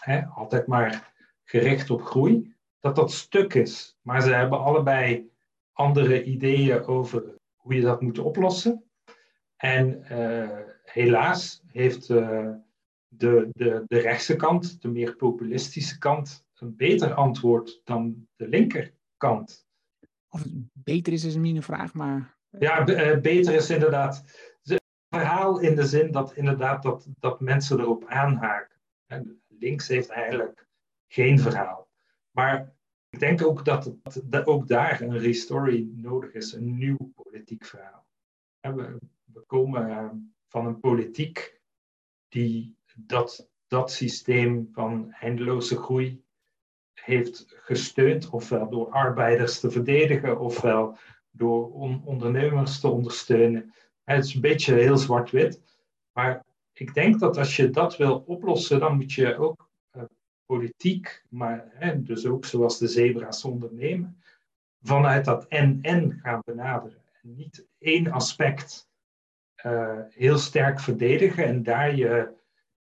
hè, altijd maar gericht op groei, dat dat stuk is. Maar ze hebben allebei andere ideeën over hoe je dat moet oplossen. En uh, helaas heeft de, de, de rechtse kant, de meer populistische kant, een beter antwoord dan de linkerkant. Of het beter is, is een vraag, maar. Ja, uh, beter is inderdaad verhaal in de zin dat inderdaad dat, dat mensen erop aanhaken. En links heeft eigenlijk geen verhaal. Maar ik denk ook dat, dat ook daar een restory nodig is, een nieuw politiek verhaal. We, we komen eh, van een politiek die dat, dat systeem van eindeloze groei heeft gesteund, ofwel door arbeiders te verdedigen, ofwel door ondernemers te ondersteunen. Het is een beetje heel zwart-wit. Maar ik denk dat als je dat wil oplossen, dan moet je ook uh, politiek, maar dus ook zoals de zebra's ondernemen, vanuit dat en-en gaan benaderen. En niet één aspect uh, heel sterk verdedigen en daar je,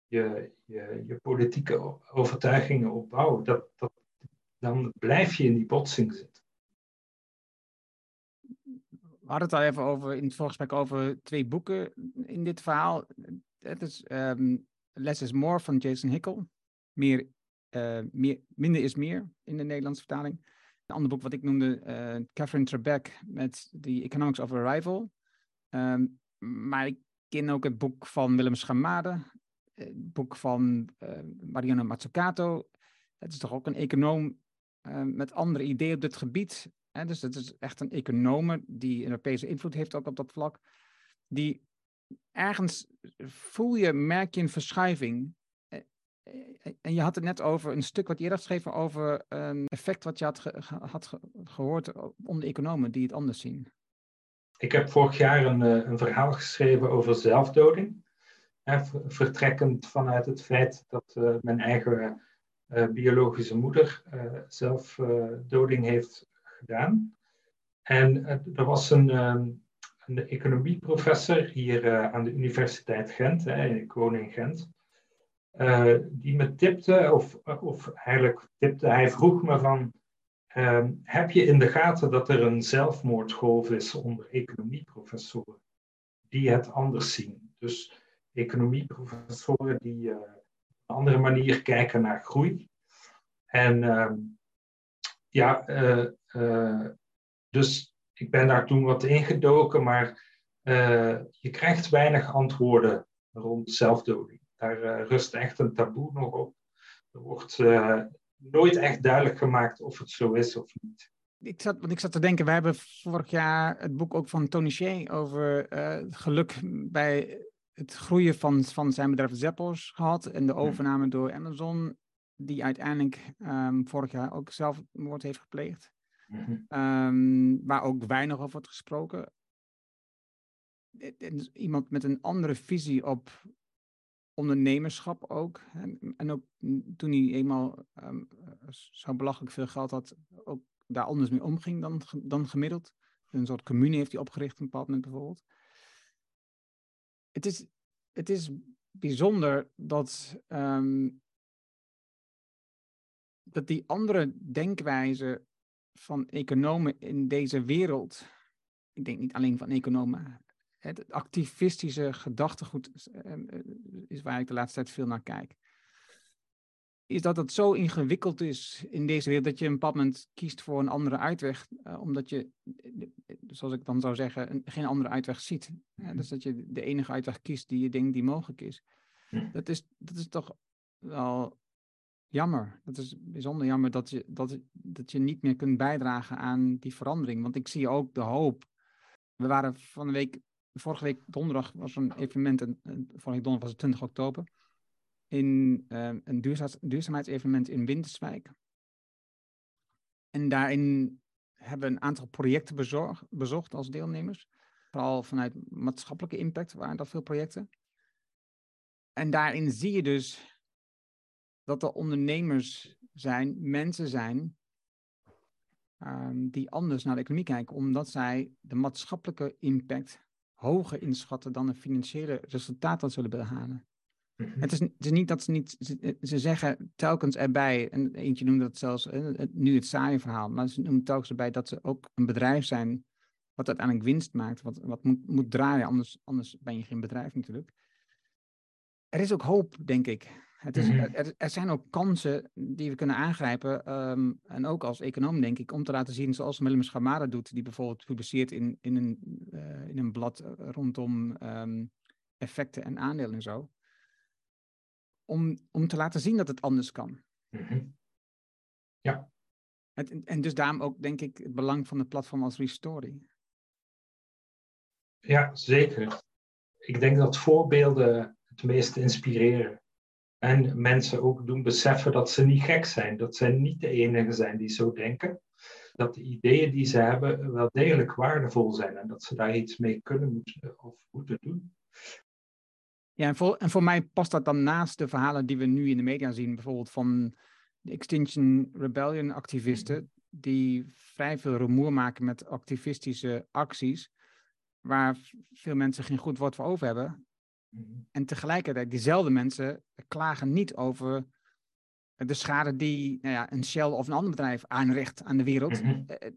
je, je, je politieke overtuigingen op bouwen. Dat, dat, dan blijf je in die botsing zitten we hadden het al even over in het voorgesprek over twee boeken in dit verhaal. Het is um, Less is More van Jason Hickel. Uh, meer, minder is meer in de Nederlandse vertaling. Een ander boek wat ik noemde, uh, Catherine Trebek met The Economics of Arrival. Um, maar ik ken ook het boek van Willem Schamade, het boek van uh, Mariano Mazzucato. Het is toch ook een econoom met andere ideeën op dit gebied dus het is echt een econoom die Europese invloed heeft ook op dat vlak. Die ergens voel je, merk je een verschuiving. Eh, eh, en je had het net over een stuk wat je eerder geschreven over een effect wat je had, had gehoord onder economen die het anders zien. Ik heb vorig jaar een, eh, een verhaal geschreven over zelfdoding. Vertrekkend vanuit het feit dat mijn eigen biologische moeder zelfdoding heeft gedaan. En er was een, um, een economieprofessor hier aan de Universiteit Gent, ik woon in Gent, die me tipte, of, of eigenlijk tipte, hij vroeg me van, ehm, heb je in de gaten dat er een zelfmoordgolf is onder economieprofessoren die het anders zien? Dus economieprofessoren die op een andere manier kijken naar groei. En ehm, ja, uh, dus ik ben daar toen wat ingedoken, maar uh, je krijgt weinig antwoorden rond zelfdoding. Daar uh, rust echt een taboe nog op. Er wordt nooit echt duidelijk gemaakt of het zo is of niet. Ik zat, want ik zat te denken, we hebben vorig jaar het boek ook van Tony Shea over geluk bij het groeien van, van zijn bedrijf Zappos gehad en de overname door Amazon, die uiteindelijk um, vorig jaar ook zelfmoord heeft gepleegd. Mm waar ook weinig over wordt gesproken. Iemand met een andere visie op ondernemerschap ook. En, en ook toen hij eenmaal um, zo belachelijk veel geld had, ook daar anders mee omging dan, dan gemiddeld. Een soort commune heeft hij opgericht op een bepaald moment bijvoorbeeld. Het is, het is bijzonder dat, um, dat die andere denkwijze van economen in deze wereld, ik denk niet alleen van economen, het activistische gedachtegoed ehm, eh, is waar ik de laatste tijd veel naar kijk. Is dat het zo ingewikkeld is in deze wereld dat je een bepaald moment kiest voor een andere uitweg, uh, omdat je, zoals ik dan zou zeggen, een, geen andere uitweg ziet. Ja, dus dat je de enige uitweg kiest die je denkt die mogelijk is. Dat is, dat is toch wel jammer. Dat is bijzonder jammer dat je, dat, dat je niet meer kunt bijdragen aan die verandering. Want ik zie ook de hoop. We waren van de week, vorige week donderdag was een evenement, en vorige week donderdag was het 20 oktober in uh, een duurzaamheidsevenement in Winterswijk. En daarin hebben we een aantal projecten bezocht als deelnemers. Vooral vanuit maatschappelijke impact waren dat veel projecten. En daarin zie je dus dat er ondernemers zijn, mensen zijn, um, die anders naar de economie kijken, omdat zij de maatschappelijke impact hoger inschatten dan het financiële resultaat dat zullen behalen. Mhm. Het, is, het is niet dat ze niet, ze, ze, zeggen telkens erbij, en eentje noemde dat zelfs nu het saaie verhaal, maar ze noemen telkens erbij dat ze ook een bedrijf zijn wat uiteindelijk winst maakt, wat, wat moet, moet draaien, anders, anders ben je geen bedrijf natuurlijk. Er is ook hoop, denk ik. Het is, mhm. er, er, zijn ook kansen die we kunnen aangrijpen. Ehm, en ook als econoom, denk ik, om te laten zien, zoals Willem Schamara doet, die bijvoorbeeld publiceert in, in, een, uh, in een blad rondom um, effecten en aandelen en zo om, om te laten zien dat het anders kan. Mhm. Ja. Het, en dus daarom ook, denk ik, het belang van het platform als Restory. Ja, zeker. Ik denk dat voorbeelden het meest inspireren. En mensen ook doen beseffen dat ze niet gek zijn. Dat ze niet de enige zijn die zo denken. Dat de ideeën die ze hebben wel degelijk waardevol zijn. En dat ze daar iets mee kunnen of moeten doen. Ja, en voor, en voor mij past dat dan naast de verhalen die we nu in de media zien, bijvoorbeeld van de Extinction Rebellion activisten, die vrij veel rumoer maken met activistische acties, waar veel mensen geen goed woord voor over hebben. En tegelijkertijd, diezelfde mensen klagen niet over de schade die nou ja, een Shell of een ander bedrijf aanricht aan de wereld. Mhm. Eh,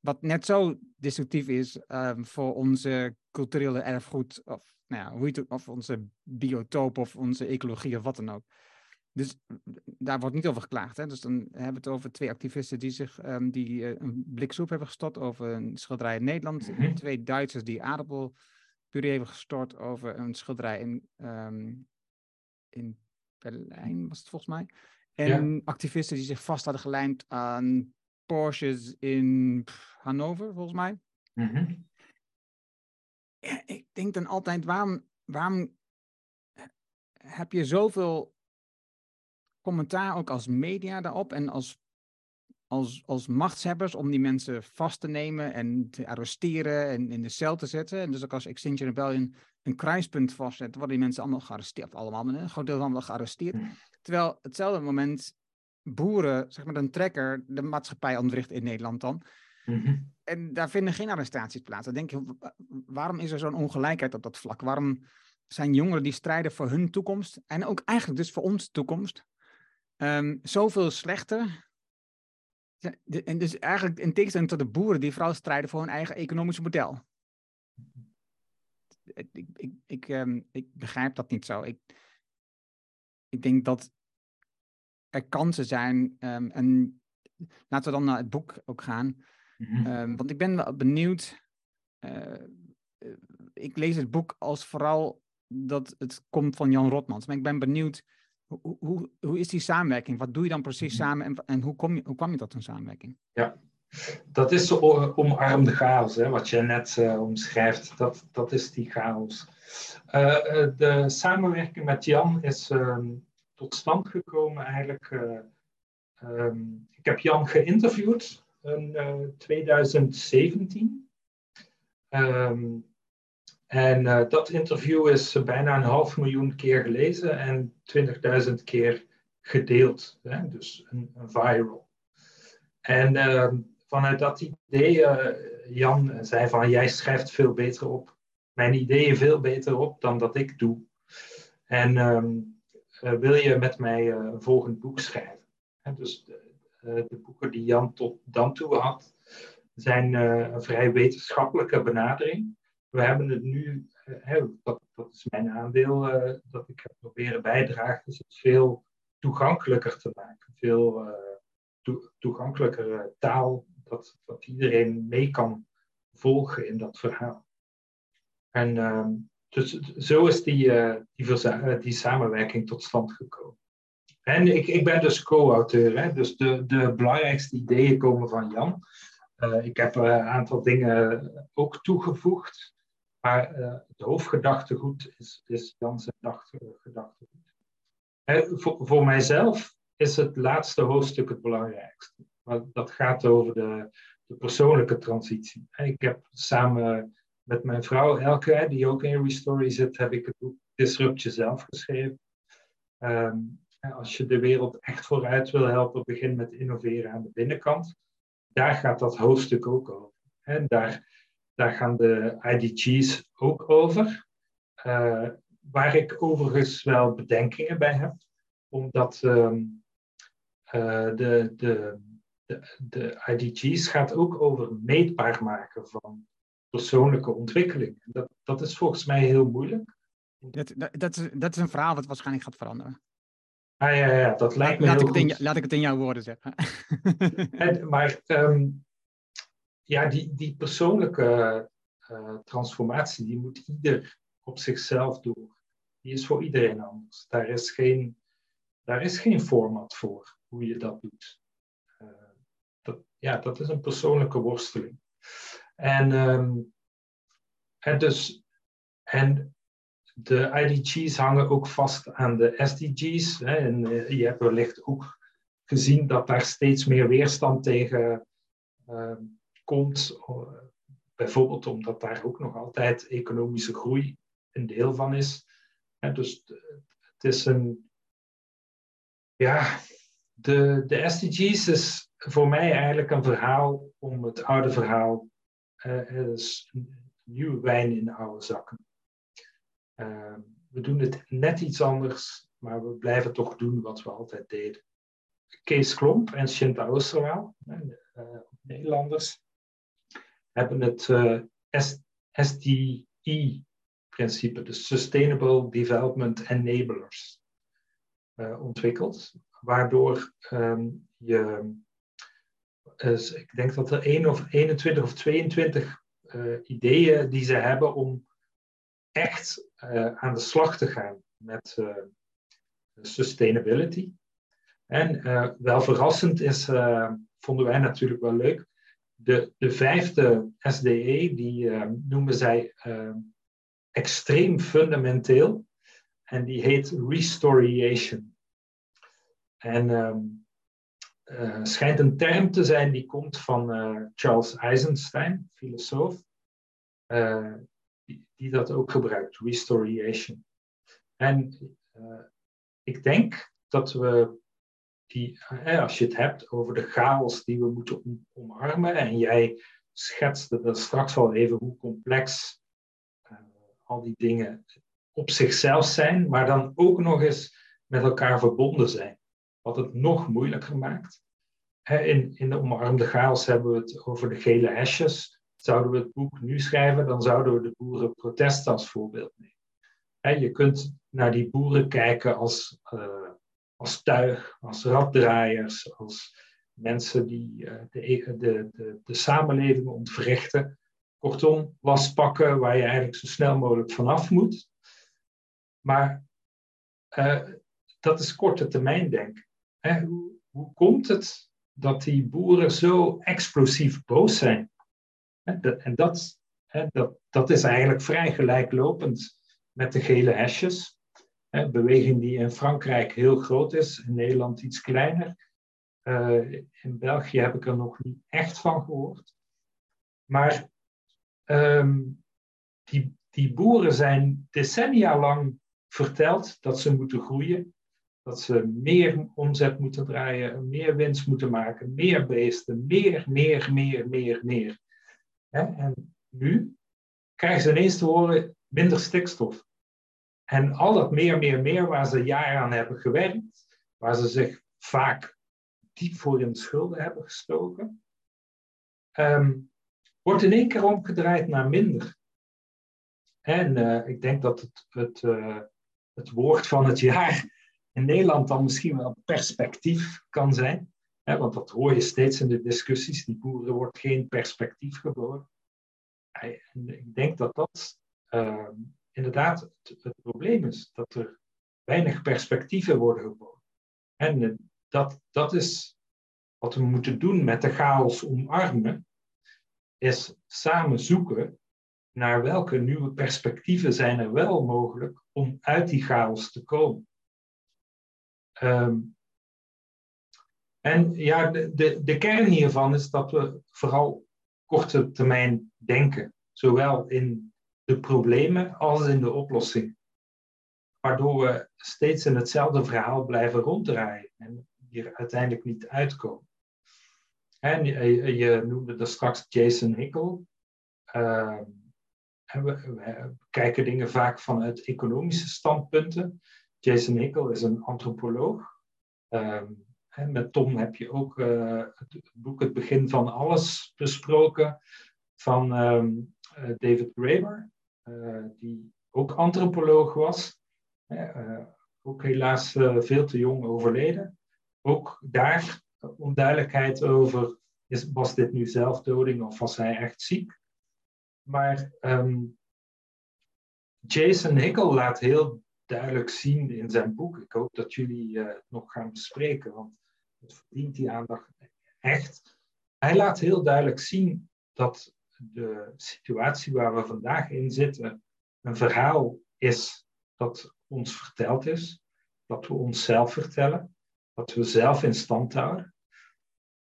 wat net zo destructief is um, voor onze culturele erfgoed, of, nou ja, hoe het, of onze biotoop of onze ecologie of wat dan ook. Dus daar wordt niet over geklaagd. Hè? Dus dan hebben we het over twee activisten die zich um, die, uh, een blik soep hebben gestort over een schilderij in Nederland. Mm -hmm. Twee Duitsers die aardappelpuree hebben gestort over een schilderij in, um, in Berlijn, was het volgens mij. En ja. activisten die zich vast hadden gelijmd aan Porsches in Hannover, volgens mij. Mm -hmm. Ja, ik denk dan altijd, waarom, waarom heb je zoveel commentaar ook als media daarop en als, als, als machtshebbers om die mensen vast te nemen en te arresteren en in de cel te zetten. En dus ook als Extinction Rebellion een kruispunt vastzet, worden die mensen allemaal gearresteerd, allemaal, een groot deel allemaal gearresteerd. Mhm. Terwijl hetzelfde moment boeren, zeg maar een trekker, de maatschappij ontwricht in Nederland dan. Mhm. En daar vinden geen arrestaties plaats. Dan denk je, waarom is er zo'n ongelijkheid op dat vlak? Waarom zijn jongeren die strijden voor hun toekomst en ook eigenlijk dus voor onze toekomst um, zoveel slechter? En dus eigenlijk in tegenstelling tot de boeren die vooral strijden voor hun eigen economisch model. Ik, ik, ik, ik begrijp dat niet zo. Ik, ik denk dat er kansen zijn. Um, en laten we dan naar het boek ook gaan. Mm-hmm. Um, want ik ben wel benieuwd. Uh, ik lees het boek als vooral dat het komt van Jan Rotmans. Maar ik ben benieuwd, hoe, hoe, hoe is die samenwerking? Wat doe je dan precies mm-hmm. samen en, en hoe, kom je, hoe kwam je tot een samenwerking? Ja, dat is de omarmde chaos, hè, wat je net uh, omschrijft. Dat, dat is die chaos. Uh, de samenwerking met Jan is um, tot stand gekomen eigenlijk. Uh, um, ik heb Jan geïnterviewd in uh, 2017. Um, en uh, dat interview is bijna een half miljoen keer gelezen en 20.000 keer gedeeld. Hè? Dus een, een viral. En ehm, vanuit dat idee, uh, Jan zei van jij schrijft veel beter op. Mijn ideeën veel beter op dan dat ik doe. En uh, wil je met mij een volgend boek schrijven? En dus de, uh, de, boeken die Jan tot dan toe had, zijn een vrij wetenschappelijke benadering. We hebben het nu, dat, dat, is mijn aandeel dat ik heb proberen bijdragen, dus het veel toegankelijker te maken. Veel toegankelijker taal, dat, dat iedereen mee kan volgen in dat verhaal. En ehm, dus zo is die, die, die samenwerking tot stand gekomen. En ik, ik ben dus co-auteur, dus de, de belangrijkste ideeën komen van Jan. Uh, ik heb een aantal dingen ook toegevoegd, maar uh, het hoofdgedachtegoed is, is Jan zijn gedachtegoed. Uh, voor, voor mijzelf is het laatste hoofdstuk het belangrijkste. Dat gaat over de, de persoonlijke transitie. Ik heb samen met mijn vrouw Elke, die ook in Restory zit, heb ik het boek Disrupt Jezelf geschreven. Um, als je de wereld echt vooruit wil helpen, begin met innoveren aan de binnenkant. Daar gaat dat hoofdstuk ook over. En daar, daar gaan de IDG's ook over. Uh, waar ik overigens wel bedenkingen bij heb, omdat um, uh, de, de, de, de IDG's gaat ook over meetbaar maken van persoonlijke ontwikkeling. Dat, dat is volgens mij heel moeilijk. Dat, dat, dat, is, dat is een verhaal wat waarschijnlijk gaat veranderen. Ah ja, ja dat lijkt me laat heel ik goed. In, laat ik het in jouw woorden zeggen. en, maar um, ja, die, die persoonlijke uh, transformatie, die moet ieder op zichzelf doen. Die is voor iedereen anders. Daar is geen, daar is geen format voor hoe je dat doet. Uh, dat, ja, dat is een persoonlijke worsteling. En, um, en dus, en de IDG's hangen ook vast aan de SDG's. Hè, en eh, je hebt wellicht ook gezien dat daar steeds meer weerstand tegen uh, komt. bijvoorbeeld omdat daar ook nog altijd economische groei een deel van is. Dus het is een. Ja, de, de SDG's is voor mij eigenlijk een verhaal om het oude verhaal. Uh, het is nieuwe wijn in oude zakken. Uh, we doen het net iets anders, maar we blijven toch doen wat we altijd deden. Kees Klomp en Shinta Oosterwaal, uh, Nederlanders, hebben het uh, SDE-principe, de Sustainable Development Enablers, uh, ontwikkeld. Waardoor um, je, ik denk dat er 1 of 21 of 22 ideeën die ze hebben om echt uh, aan de slag te gaan met uh, sustainability. En uh, wel verrassend is, vonden wij natuurlijk wel leuk, de, de vijfde SDE, die noemen zij extreem fundamenteel. En die heet Restoriation. En um, schijnt een term te zijn die komt van Charles Eisenstein, filosoof die dat ook gebruikt, Restoriation. En uh, ik denk dat we die, eh, als je het hebt over de chaos die we moeten om, omarmen, en jij schetste dat straks al even hoe complex uh, al die dingen op zichzelf zijn, maar dan ook nog eens met elkaar verbonden zijn, wat het nog moeilijker maakt. In, in de omarmde chaos hebben we het over de gele hesjes, Zouden we het boek nu schrijven, dan zouden we de boerenprotesten als voorbeeld nemen. je kunt naar die boeren kijken als, uh, als tuig, als raddraaiers, als mensen die uh, de, de, de, de samenleving ontwrichten. Kortom, lastpakken waar je eigenlijk zo snel mogelijk vanaf moet. Maar uh, dat is korte termijn denken. Hoe komt het dat die boeren zo explosief boos zijn? En dat, dat, dat is eigenlijk vrij gelijklopend met de gele hesjes. Beweging die in Frankrijk heel groot is, in Nederland iets kleiner. Uh, in België heb ik er nog niet echt van gehoord. Maar um, die, die boeren zijn decennia lang verteld dat ze moeten groeien, dat ze meer omzet moeten draaien, meer winst moeten maken, meer beesten, meer, meer, meer, meer, meer. En nu krijgen ze ineens te horen minder stikstof. En al dat meer, meer, meer waar ze jaren aan hebben gewerkt, waar ze zich vaak diep voor in de schulden hebben gestoken, um, wordt in één keer omgedraaid naar minder. En uh, ik denk dat het, het, uh, het woord van het jaar in Nederland dan misschien wel perspectief kan zijn. Want dat hoor je steeds in de discussies. Die boeren wordt geen perspectief geboren. En ik denk dat dat uh, inderdaad het, probleem is. Dat er weinig perspectieven worden geboren. En uh, dat, dat is wat we moeten doen met de chaos omarmen. Is samen zoeken naar welke nieuwe perspectieven zijn er wel mogelijk om uit die chaos te komen. Um, en ja, de, de, kern hiervan is dat we vooral korte termijn denken, zowel in de problemen als in de oplossing. Waardoor we steeds in hetzelfde verhaal blijven ronddraaien en hier uiteindelijk niet uitkomen. En je, noemde er straks Jason Hickel. Uh, we, we, kijken dingen vaak vanuit economische standpunten. Jason Hickel is een antropoloog. Um, met Tom heb je ook uh, het boek Het Begin van Alles besproken van um, David Graeber, uh, die ook antropoloog was. ook helaas veel te jong overleden. Ook daar onduidelijkheid over, is, was dit nu zelfdoding of was hij echt ziek? Maar um, Jason Hickel laat heel duidelijk zien in zijn boek. Ik hoop dat jullie het nog gaan bespreken, want het verdient die aandacht echt. Hij laat heel duidelijk zien dat de situatie waar we vandaag in zitten een verhaal is dat ons verteld is, dat we onszelf vertellen, dat we zelf in stand houden.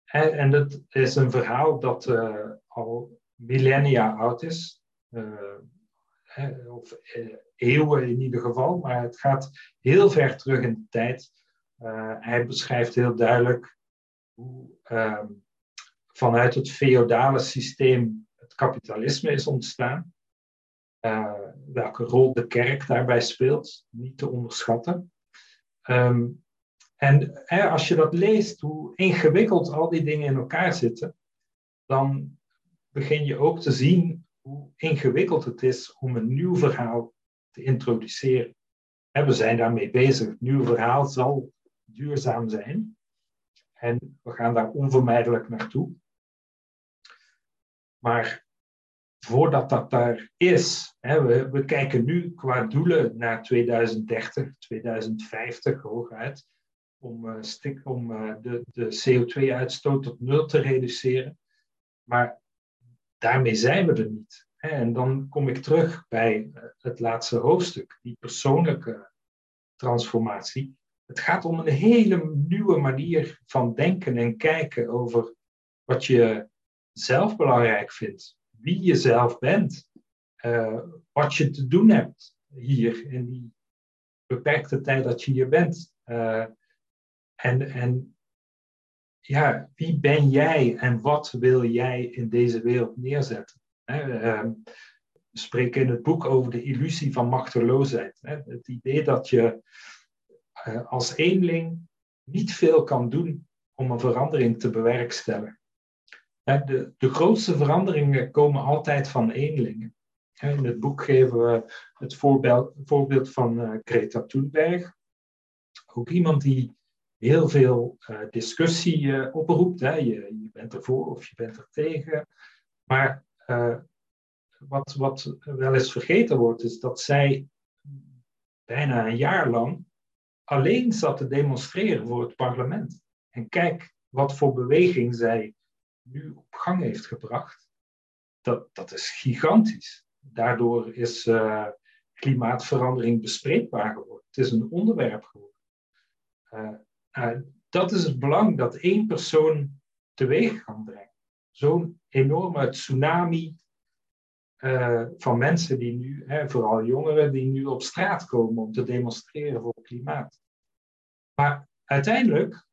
En, en het is een verhaal dat uh, al millennia oud is, uh, of uh, eeuwen in ieder geval, maar het gaat heel ver terug in de tijd. Uh, hij beschrijft heel duidelijk hoe uh, vanuit het feodale systeem het kapitalisme is ontstaan. Uh, welke rol de kerk daarbij speelt, niet te onderschatten. Um, en als je dat leest, hoe ingewikkeld al die dingen in elkaar zitten, dan begin je ook te zien hoe ingewikkeld het is om een nieuw verhaal te introduceren. we zijn daarmee bezig. Het nieuwe verhaal zal duurzaam zijn. En we gaan daar onvermijdelijk naartoe. Maar voordat dat daar is, hè, we, we, kijken nu qua doelen naar 2030, 2050 hooguit, om, uh, stik, om uh, de, de CO2-uitstoot tot nul te reduceren. Maar daarmee zijn we er niet. Hè. En dan kom ik terug bij uh, het laatste hoofdstuk, die persoonlijke transformatie. Het gaat om een hele nieuwe manier van denken en kijken over wat je zelf belangrijk vindt, wie je zelf bent, uh, wat je te doen hebt hier in die beperkte tijd dat je hier bent. Uh, en, en ja, wie ben jij en wat wil jij in deze wereld neerzetten? Uh, we spreken in het boek over de illusie van machteloosheid. Het idee dat je uh, als eenling niet veel kan doen om een verandering te bewerkstelligen. De, de grootste veranderingen komen altijd van eenlingen. In het boek geven we het voorbeeld, voorbeeld van uh, Greta Thunberg. Ook iemand die heel veel uh, discussie oproept. Je, je, bent ervoor of je bent er tegen. Maar wat, wat wel eens vergeten wordt, is dat zij bijna een jaar lang alleen zat te demonstreren voor het parlement. En kijk wat voor beweging zij nu op gang heeft gebracht. Dat, dat is gigantisch. Daardoor is uh, klimaatverandering bespreekbaar geworden. Het is een onderwerp geworden. Uh, uh, dat is het belang dat één persoon teweeg kan brengen. Zo'n enorme tsunami van mensen die nu, hè, vooral jongeren, die nu op straat komen om te demonstreren voor klimaat. Maar uiteindelijk,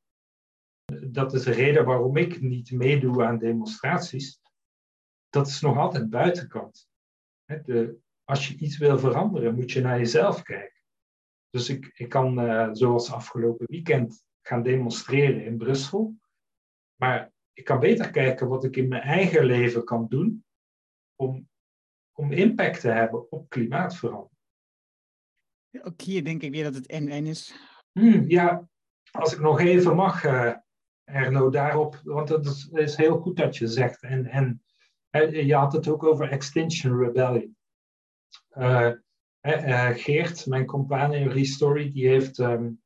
dat is de reden waarom ik niet meedoe aan demonstraties, dat is nog altijd buitenkant. De, als je iets wil veranderen, moet je naar jezelf kijken. Dus ik, ik kan, uh, zoals afgelopen weekend, gaan demonstreren in Brussel. Maar ik kan beter kijken wat ik in mijn eigen leven kan doen om, om impact te hebben op klimaatverandering. Ook hier denk ik weer dat het en-en is Hmm, ja, als ik nog even mag, uh, Erno, daarop, want het is, is, heel goed dat je zegt. En, en je had het ook over Extinction Rebellion. Uh, Geert, mijn compaan in Restory, die heeft um,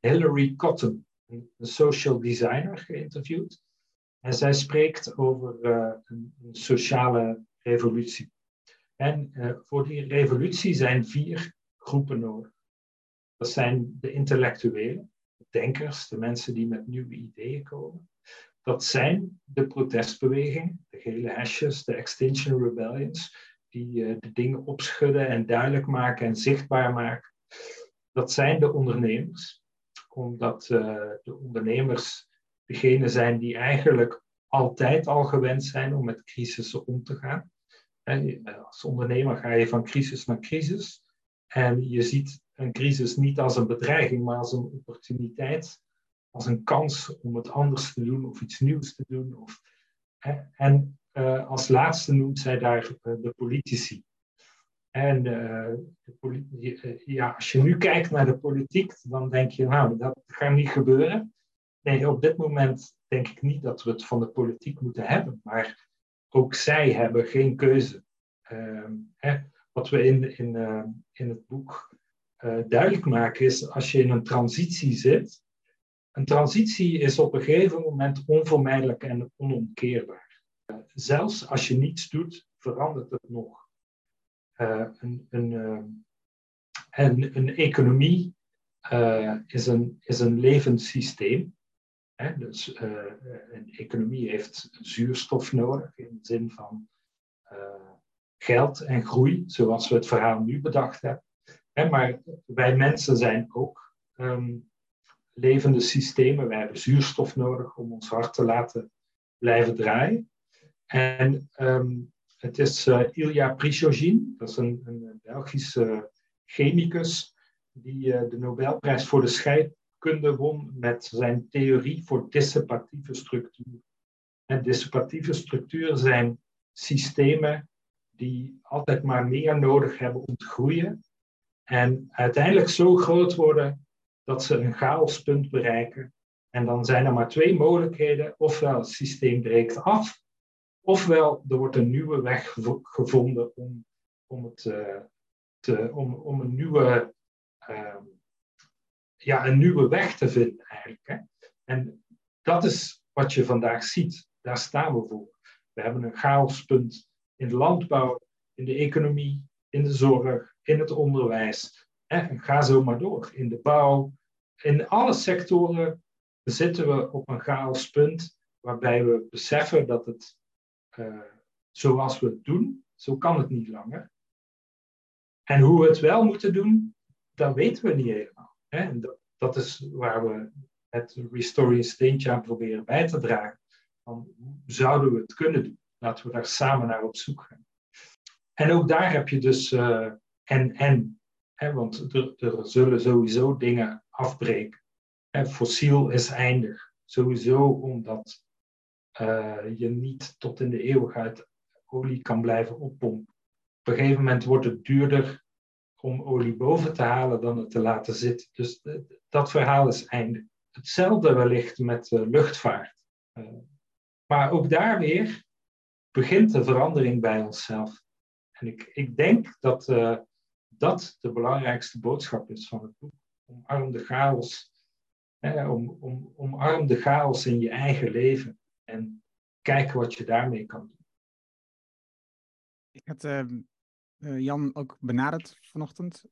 Hillary Cotton, een social designer, geïnterviewd. En zij spreekt over een, sociale revolutie. En uh, voor die revolutie zijn vier groepen nodig. Dat zijn de intellectuelen, de denkers, de mensen die met nieuwe ideeën komen. Dat zijn de protestbewegingen, de gele hesjes, de Extinction Rebellions, die uh, de dingen opschudden en duidelijk maken en zichtbaar maken. Dat zijn de ondernemers, omdat uh, de ondernemers degene zijn die eigenlijk altijd al gewend zijn om met crisissen om te gaan. Als ondernemer ga je van crisis naar crisis. En je ziet een crisis niet als een bedreiging, maar als een opportuniteit, als een kans om het anders te doen of iets nieuws te doen. Of, en uh, als laatste noemt zij daar uh, de politici. En uh, de ja, als je nu kijkt naar de politiek, dan denk je, nou, dat gaat niet gebeuren. Nee, op dit moment denk ik niet dat we het van de politiek moeten hebben, maar ook zij hebben geen keuze. Ehm, hè, wat we in, in, uh, in het boek uh, duidelijk maken is, als je in een transitie zit, een transitie is op een gegeven moment onvermijdelijk en onomkeerbaar. Uh, zelfs als je niets doet, verandert het nog. een, een, een, een economie is, een, is een levend systeem. Hè? Dus een economie heeft zuurstof nodig in de zin van geld en groei, zoals we het verhaal nu bedacht hebben. maar wij mensen zijn ook ehm, levende systemen. Wij hebben zuurstof nodig om ons hart te laten blijven draaien. En ehm, het is uh, Prigogine, dat is een, een Belgische chemicus, die de Nobelprijs voor de scheikunde won met zijn theorie voor dissipatieve structuren. En dissipatieve structuren zijn systemen die altijd maar meer nodig hebben om te groeien. En uiteindelijk zo groot worden dat ze een chaospunt bereiken. En dan zijn er maar twee mogelijkheden. Ofwel het systeem breekt af, ofwel er wordt een nieuwe weg gevonden om, om, het, uh, te, om, om een, nieuwe, uh, ja, een nieuwe weg te vinden eigenlijk. Hè? En dat is wat je vandaag ziet. Daar staan we voor. We hebben een chaospunt in de landbouw, in de economie, in de zorg, in het onderwijs. En ga zo maar door. In de bouw. In alle sectoren zitten we op een chaospunt waarbij we beseffen dat het uh, zoals we het doen, zo kan het niet langer. En hoe we het wel moeten doen, dat weten we niet helemaal. En dat, is waar we het Restore een steentje aan proberen bij te dragen. Hoe zouden we het kunnen doen? Laten we daar samen naar op zoek gaan. En ook daar heb je dus uh, en en. Hè, want er, zullen sowieso dingen afbreken. Fossiel is eindig. Sowieso omdat uh, je niet tot in de eeuwigheid olie kan blijven oppompen. Op een gegeven moment wordt het duurder om olie boven te halen dan het te laten zitten. Dus dat verhaal is eindig. Hetzelfde wellicht met uh, luchtvaart. maar ook daar weer begint de verandering bij onszelf. En ik, ik denk dat dat de belangrijkste boodschap is van het boek. Omarm de chaos. Hè, om, om, omarm de chaos in je eigen leven. En kijk wat je daarmee kan doen. Ik had uh, Jan ook benaderd vanochtend.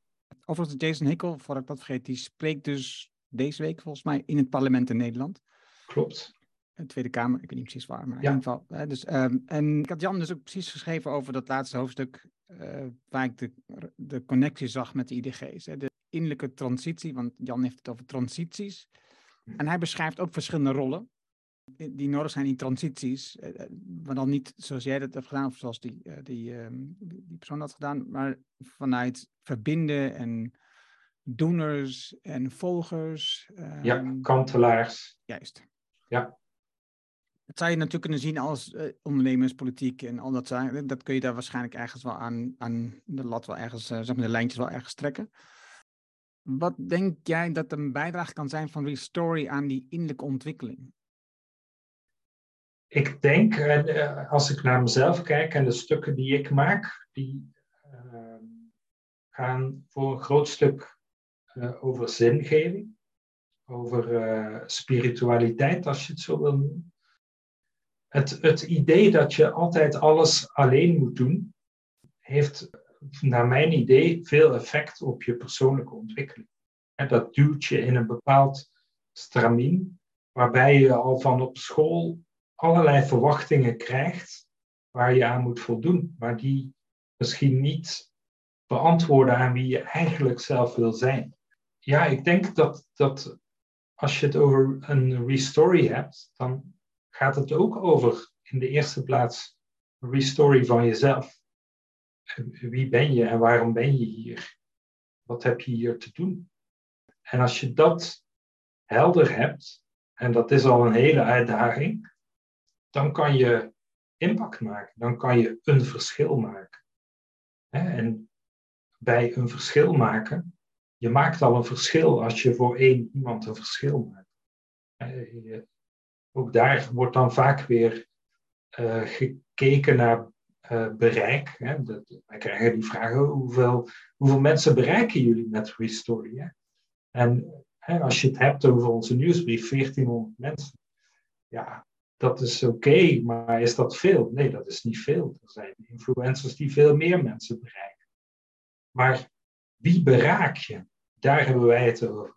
Overigens, Jason Hickel, voor ik dat vergeet, die spreekt dus deze week volgens mij in het parlement in Nederland. Klopt. De Tweede Kamer, ik weet niet precies waar, maar in ieder geval. Hè, dus, um, en ik had Jan dus ook precies geschreven over dat laatste hoofdstuk, uh, waar ik de, de connectie zag met de IDG's. Hè, de innerlijke transitie, want Jan heeft het over transities. Hm. En hij beschrijft ook verschillende rollen die nodig zijn in transities. Uh, maar dan niet zoals jij dat hebt gedaan, of zoals die, uh, die, um, die persoon had gedaan, maar vanuit verbinden en doeners en volgers. Um, ja, kantelaars. Juist. Ja. Dat zou je natuurlijk kunnen zien als uh, ondernemerspolitiek en al dat. Dat kun je daar waarschijnlijk ergens wel aan, aan de lat wel ergens, uh, zeg maar de lijntjes wel ergens trekken. wat denk jij dat een bijdrage kan zijn van Restory aan die innerlijke ontwikkeling? Ik denk, uh, als ik naar mezelf kijk en de stukken die ik maak, die uh, gaan voor een groot stuk over zingeving, over spiritualiteit, als je het zo wil noemen. Het, het idee dat je altijd alles alleen moet doen, heeft naar mijn idee veel effect op je persoonlijke ontwikkeling. dat duwt je in een bepaald stramien, waarbij je al van op school allerlei verwachtingen krijgt waar je aan moet voldoen, maar die misschien niet beantwoorden aan wie je eigenlijk zelf wil zijn. Ja, ik denk dat, dat als je het over een restory hebt, dan gaat het ook over in de eerste plaats restory van jezelf. Wie ben je en waarom ben je hier? Wat heb je hier te doen? En als je dat helder hebt, en dat is al een hele uitdaging, dan kan je impact maken. Dan kan je een verschil maken. En bij een verschil maken, je maakt al een verschil als je voor één iemand een verschil maakt. Ook daar wordt dan vaak weer uh, gekeken naar uh, bereik. Wij krijgen die vragen, hoeveel, hoeveel mensen bereiken jullie met Restory? En als je het hebt over onze nieuwsbrief, 1400 mensen. Ja, dat is oké, maar is dat veel? Nee, dat is niet veel. Er zijn influencers die veel meer mensen bereiken. Maar wie bereik je? Daar hebben wij het over.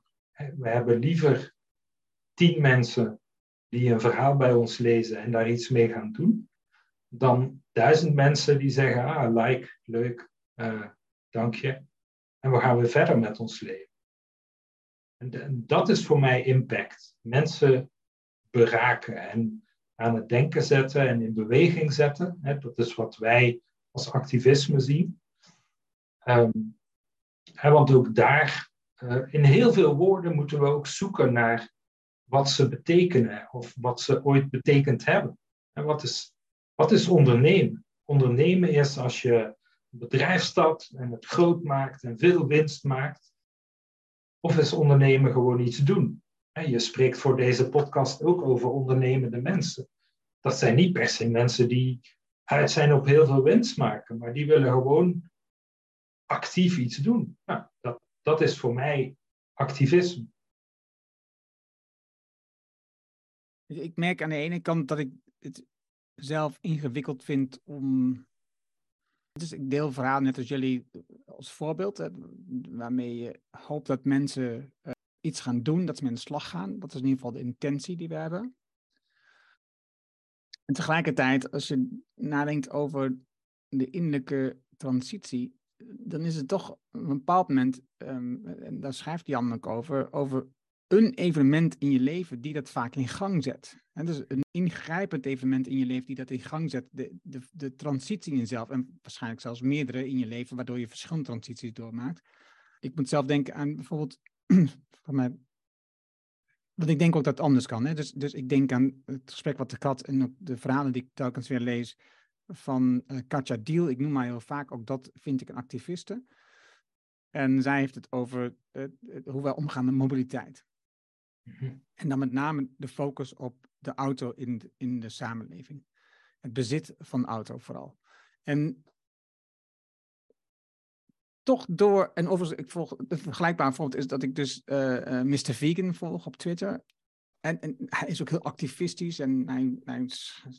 We hebben liever tien mensen die een verhaal bij ons lezen en daar iets mee gaan doen, dan duizend mensen die zeggen, ah, like, leuk, uh, dank je. En we gaan weer verder met ons leven. En, dat is voor mij impact. Mensen beraken en aan het denken zetten en in beweging zetten. Dat is wat wij als activisme zien. Hè, want ook daar, uh, in heel veel woorden moeten we ook zoeken naar wat ze betekenen of wat ze ooit betekend hebben. En wat is, wat is ondernemen? Ondernemen is als je een bedrijf stapt en het groot maakt en veel winst maakt. Of is ondernemen gewoon iets doen? Je spreekt voor deze podcast ook over ondernemende mensen. Dat zijn niet per se mensen die uit zijn op heel veel winst maken, maar die willen gewoon actief iets doen. Nou, dat, dat is voor mij activisme. Ik merk aan de ene kant dat ik het zelf ingewikkeld vind om. Dus ik deel verhaal net als jullie als voorbeeld, waarmee je hoopt dat mensen uh, iets gaan doen, dat ze met de slag gaan. Dat is in ieder geval de intentie die we hebben. En tegelijkertijd, als je nadenkt over de innerlijke transitie, dan is het toch op een bepaald moment, um, en daar schrijft Jan ook over, over een evenement in je leven die dat vaak in gang zet. En dus een ingrijpend evenement in je leven die dat in gang zet, de, de, de transitie in jezelf, en waarschijnlijk zelfs meerdere in je leven, waardoor je verschillende transities doormaakt. Ik moet zelf denken aan bijvoorbeeld, <clears throat> van mij, want ik denk ook dat het anders kan. Hè? Dus, dus ik denk aan het gesprek wat ik had en ook de verhalen die ik telkens weer lees van uh, Katja Diel. Ik noem haar heel vaak, ook dat vind ik een activiste. En zij heeft het over uh, hoe wij omgaan met mobiliteit. Mhm. En dan met name de focus op de auto in de, in de samenleving. Het bezit van auto vooral. En toch door, en overigens, ik volg, de vergelijkbaar voorbeeld is dat ik dus uh, uh, Mr. Vegan volg op Twitter. En, hij is ook heel activistisch en hij,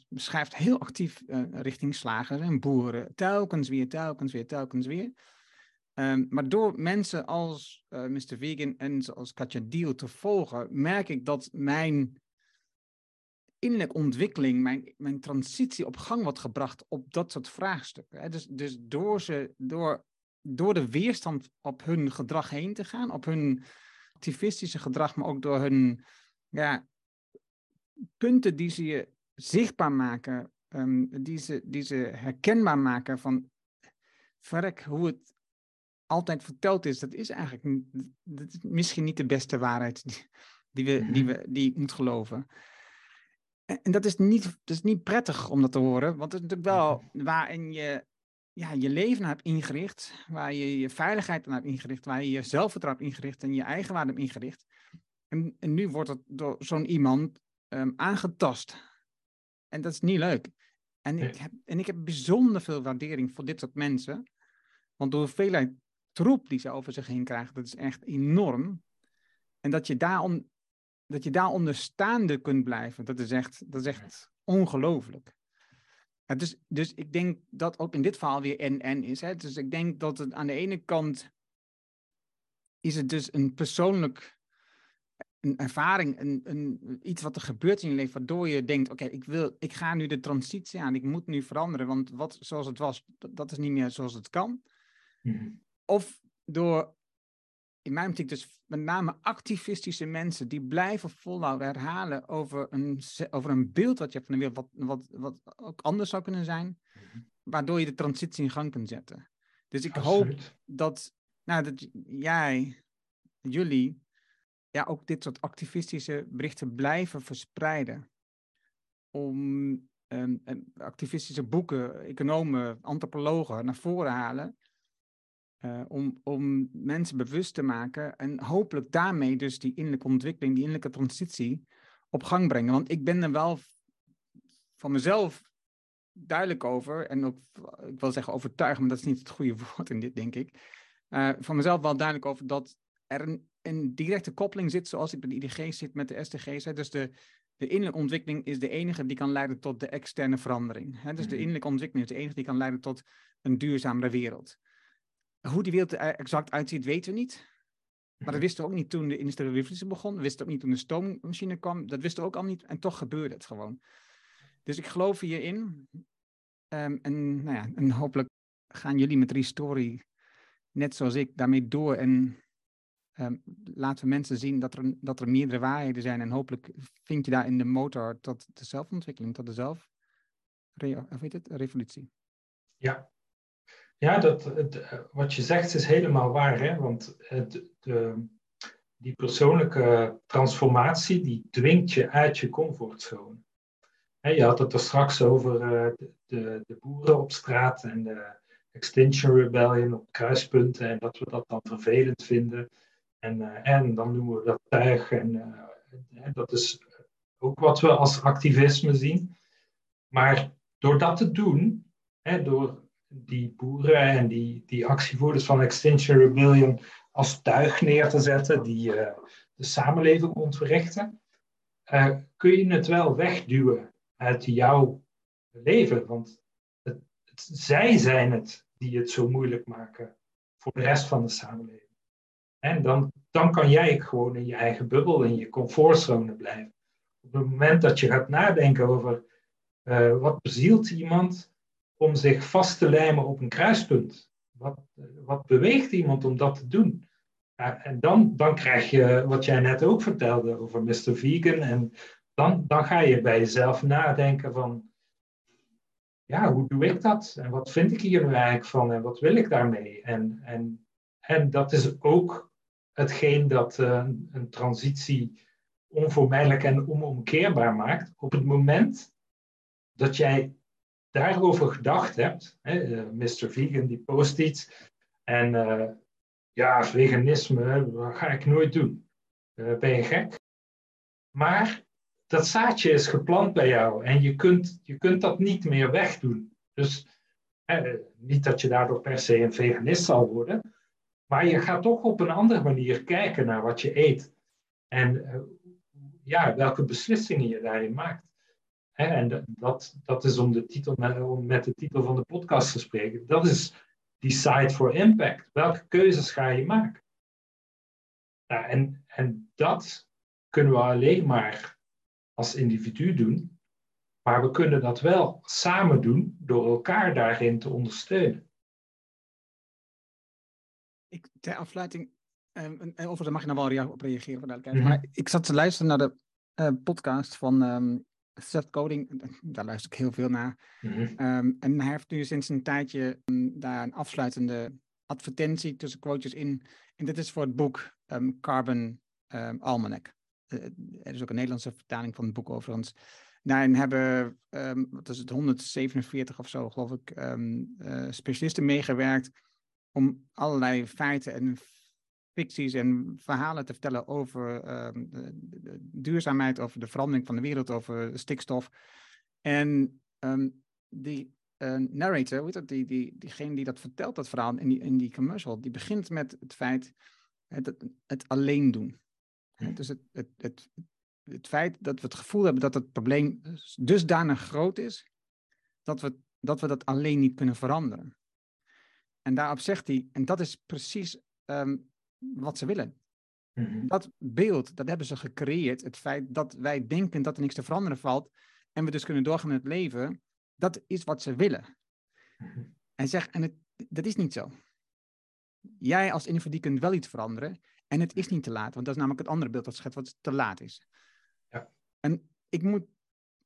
beschrijft heel actief uh, richting slagers en boeren. Telkens weer, telkens weer, telkens weer. Um, maar door mensen als Mr. Vegan en zoals Katja Deal te volgen, merk ik dat mijn innerlijke ontwikkeling, mijn, mijn transitie op gang wordt gebracht op dat soort vraagstukken. Hè. Dus, dus door, ze, door, door de weerstand op hun gedrag heen te gaan, op hun activistische gedrag, maar ook door hun ja, punten die ze je zichtbaar maken, um, die, ze, die ze herkenbaar maken van verrek hoe het altijd verteld is, dat is eigenlijk dat is misschien niet de beste waarheid die, die we, die we die moet geloven. En, en, dat, is niet, dat is niet prettig om dat te horen, want het is natuurlijk wel waarin je ja, je leven hebt ingericht, waar je je veiligheid aan hebt ingericht, waar je je zelfvertrouwen hebt ingericht en je eigenwaarde hebt ingericht. En, en nu wordt het door zo'n iemand um, aangetast. En dat is niet leuk. En ik, heb, en ik heb bijzonder veel waardering voor dit soort mensen. Want door de hoeveelheid troep die ze over zich heen krijgen, dat is echt enorm. En dat je daar, on, dat je daar onderstaande kunt blijven, dat is echt, dat is echt ongelooflijk. Ja, dus, dus ik denk dat ook in dit verhaal weer en-en is. Hè? Dus ik denk dat het aan de ene kant is het dus een persoonlijk een ervaring, een, een, iets wat er gebeurt in je leven, waardoor je denkt, oké, ik wil, ik ga nu de transitie aan, ik moet nu veranderen, want wat zoals het was, dat, is niet meer zoals het kan. Mhm. Of door, in mijn optiek dus met name activistische mensen, die blijven volhouden herhalen over een, over een beeld wat je hebt van de wereld, wat, wat, wat ook anders zou kunnen zijn, mhm. waardoor je de transitie in gang kunt zetten. Dus ik hoop dat, nou, dat jij, jullie, ja, ook dit soort activistische berichten blijven verspreiden. Om um, activistische boeken, economen, antropologen naar voren halen. Uh, om, om mensen bewust te maken en hopelijk daarmee dus die innerlijke ontwikkeling, die innerlijke transitie op gang brengen. Want ik ben er wel van mezelf duidelijk over, en ook, ik wil zeggen overtuigd, maar dat is niet het goede <laughs> woord in dit, denk ik. Uh, van mezelf wel duidelijk over dat er een een directe koppeling zit, zoals ik bij de IDG zit met de SDG's. Hè. Dus de, de innerlijke ontwikkeling is de enige die kan leiden tot de externe verandering. Hè. Dus de mhm. innerlijke ontwikkeling is de enige die kan leiden tot een duurzamere wereld. Hoe die wereld er exact uitziet, weten we niet. Maar dat mhm. wisten we ook niet toen de industriële revolutie begon. We wisten ook niet toen de stoommachine kwam. Dat wisten we ook al niet. En toch gebeurde het gewoon. Dus ik geloof hierin. Um, en, nou ja, en hopelijk gaan jullie met Restory, net zoals ik, daarmee door. En um, laten we mensen zien dat er, dat er meerdere waarheden zijn. En hopelijk vind je daar in de motor tot de zelfontwikkeling, tot de zelf, weet het, revolutie. Ja, ja dat, het, eh, wat je zegt is helemaal waar. Hè? Want het, de, die persoonlijke transformatie, die dwingt je uit je comfortzone. je had het er straks over uh, de, de, boeren op straat en de Extinction Rebellion op kruispunten en dat we dat dan vervelend vinden. En, eh, en dan noemen we dat tuig. En eh, dat is ook wat we als activisme zien. Maar door dat te doen, hè, door die boeren en die, die actievoerders van Extinction Rebellion als tuig neer te zetten, die uh, de samenleving ontwrichten, uh, kun je het wel wegduwen uit jouw leven. Want het, zij zijn het die het zo moeilijk maken voor de rest van de samenleving. En dan, dan kan jij gewoon in je eigen bubbel, in je comfortzone blijven. Op het moment dat je gaat nadenken over uh, wat bezielt iemand om zich vast te lijmen op een kruispunt? Wat, wat beweegt iemand om dat te doen? en dan, dan krijg je wat jij net ook vertelde over Mr. Vegan. En dan, dan ga je bij jezelf nadenken van, ja, hoe doe ik dat? En wat vind ik hier nu eigenlijk van? En wat wil ik daarmee? En, en, en dat is ook hetgeen dat uh, een transitie onvermijdelijk en onomkeerbaar maakt. Op het moment dat jij daarover gedacht hebt, hè, uh, Mr. Vegan die post iets en uh, ja, veganisme, ga ik nooit doen. ben je gek? Maar dat zaadje is geplant bij jou en je kunt, je kunt dat niet meer wegdoen. Dus niet dat je daardoor per se een veganist zal worden, maar je gaat toch op een andere manier kijken naar wat je eet. En ja, welke beslissingen je daarin maakt. Hè, en dat, dat is om de, titel, om met de titel van de podcast te spreken. Dat is Decide for Impact. Welke keuzes ga je maken? Ja, en, en dat kunnen we alleen maar als individu doen. Maar we kunnen dat wel samen doen door elkaar daarin te ondersteunen ik, ter afsluiting, um, en mag je nou wel op reageren. Mm Maar ik zat te luisteren naar de uh, podcast van um, Seth Coding. Daar luister ik heel veel naar. Mhm. Ehm, en hij heeft nu sinds een tijdje daar een afsluitende advertentie tussen quotes in. En dit is voor het boek Carbon Almanac. Uh, er is ook een Nederlandse vertaling van het boek overigens. Daarin hebben, wat is het, 147 of zo, geloof ik, uh, specialisten meegewerkt om allerlei feiten en ficties en verhalen te vertellen over um, de, duurzaamheid, over de verandering van de wereld, over stikstof. En die uh, narrator, weet dat, die, die, diegene die dat vertelt, dat verhaal in die, in die commercial, die begint met het feit, het, het alleen doen. Dus het, het, het, het feit dat we het gevoel hebben dat het probleem dusdanig groot is, dat we, dat we dat alleen niet kunnen veranderen. En daarop zegt hij, en dat is precies um, wat ze willen. Mm-hmm. Dat beeld, dat hebben ze gecreëerd. Het feit dat wij denken dat er niks te veranderen valt en we dus kunnen doorgaan met het leven, dat is wat ze willen. Mm-hmm. En zeg, en het, dat is niet zo. Jij als individu kunt wel iets veranderen en het is niet te laat, want dat is namelijk het andere beeld dat schetst wat te laat is. Ja. En ik moet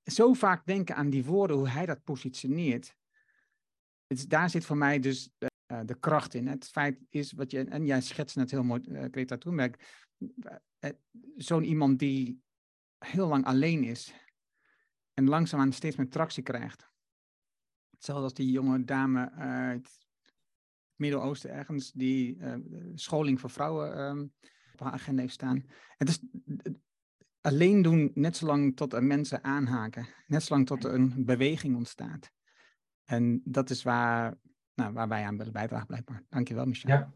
zo vaak denken aan die woorden, hoe hij dat positioneert. Het, daar zit voor mij dus uh, de kracht in. Het feit is wat je, en jij schetst het heel mooi, uh, Greta Thunberg, uh, zo'n iemand die heel lang alleen is en langzaamaan steeds meer tractie krijgt. Hetzelfde als die jonge dame uit Midden-Oosten ergens, die scholing voor vrouwen um, op haar agenda heeft staan. Het is alleen doen net zolang tot er mensen aanhaken. Net zolang tot er een beweging ontstaat. En dat is waar, nou, waar wij aan willen bijdragen, blijkbaar. Dankjewel, Michel. Ja,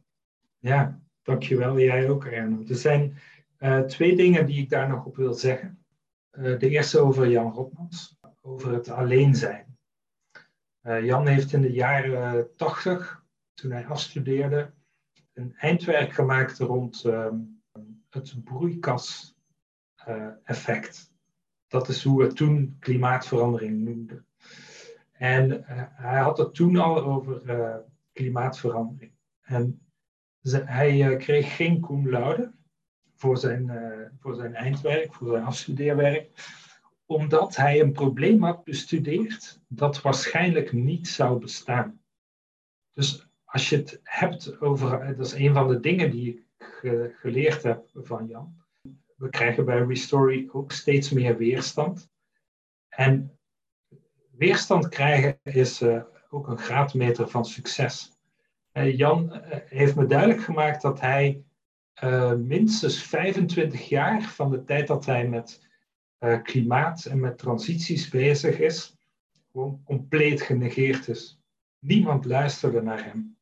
ja dankjewel. Jij ook, Erno. Er zijn uh, twee dingen die ik daar nog op wil zeggen. Uh, de eerste over Jan Rotmans, over het alleen zijn. Uh, Jan heeft in de jaren tachtig, toen hij afstudeerde, een eindwerk gemaakt rond ehm, het broeikas eh, effect. Dat is hoe we toen klimaatverandering noemden. En uh, hij had het toen al over uh, klimaatverandering. En hij kreeg geen cum voor zijn, voor zijn eindwerk, voor zijn afstudeerwerk, omdat hij een probleem had bestudeerd dat waarschijnlijk niet zou bestaan. Dus als je het hebt over, dat is een van de dingen die ik geleerd heb van Jan, we krijgen bij Restory ook steeds meer weerstand. En weerstand krijgen is uh, ook een graadmeter van succes. Uh, Jan uh, heeft me duidelijk gemaakt dat hij minstens 25 jaar van de tijd dat hij met klimaat en met transities bezig is, gewoon compleet genegeerd is. Niemand luisterde naar hem.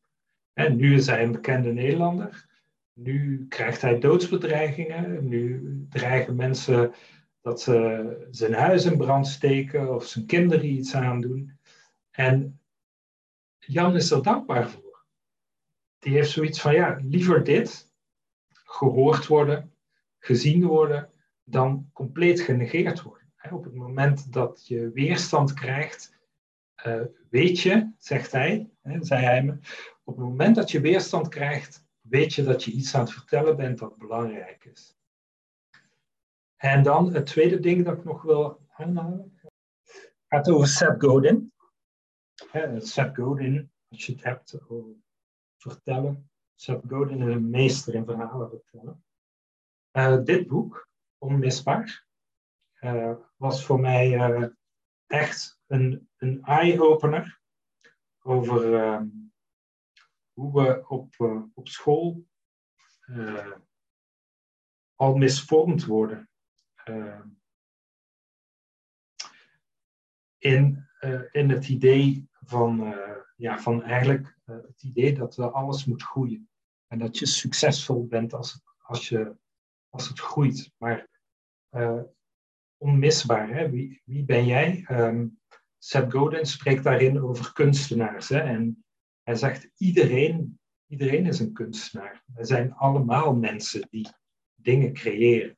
En nu is hij een bekende Nederlander. Nu krijgt hij doodsbedreigingen. Nu dreigen mensen dat ze zijn huis in brand steken of zijn kinderen iets aandoen. En Jan is er dankbaar voor. Die heeft zoiets van, ja, liever dit, gehoord worden, gezien worden, dan compleet genegeerd worden. Op het moment dat je weerstand krijgt, uh, weet je, zegt hij, zei hij me, op het moment dat je weerstand krijgt, weet je dat je iets aan het vertellen bent dat belangrijk is. En dan het tweede ding dat ik nog wil aanhalen, gaat over Seth Godin. Seth Godin, als je het hebt over vertellen. Seth Godin is een meester in verhalen vertellen. Uh, dit boek, Onmisbaar, uh, was voor mij echt een, een eye-opener over ehm, hoe we op, op school al misvormd worden. Uh, in, in het idee van, ja, van eigenlijk het idee dat alles moet groeien. En dat je succesvol bent als als je, als het groeit. Maar onmisbaar, hè? Wie, wie ben jij? Um, Seth Godin spreekt daarin over kunstenaars. Hè? En hij zegt, iedereen, iedereen is een kunstenaar. We zijn allemaal mensen die dingen creëren.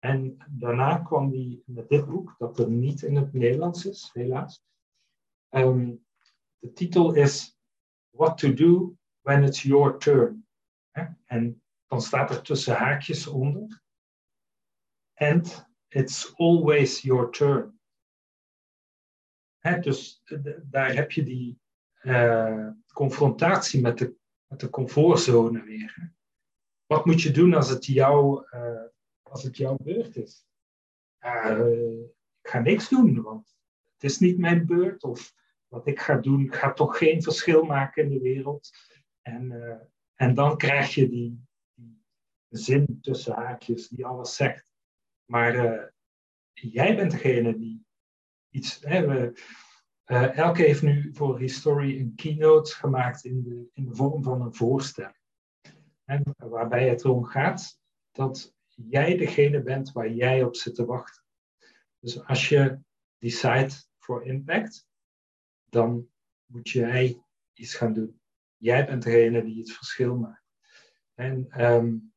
En daarna kwam hij met dit boek, dat er niet in het Nederlands is, helaas. Um, de titel is What to Do When It's Your Turn. En dan staat er tussen haakjes onder. And it's always your turn. dus daar heb je die, uh, confrontatie met de, met de comfortzone weer. Wat moet je doen als het, jou, uh, als het jouw beurt is? Uh, ik ga niks doen, want het is niet mijn beurt. Of wat ik ga doen gaat toch geen verschil maken in de wereld. En, uh, en dan krijg je die, die, zin tussen haakjes die alles zegt. Maar uh, jij bent degene die iets. Hè, we, Elke heeft nu voor History een keynote gemaakt in de, in de vorm van een voorstel. En waarbij het erom gaat dat jij degene bent waar jij op zit te wachten. Dus als je decide for impact, dan moet jij iets gaan doen. Jij bent degene die het verschil maakt. En um,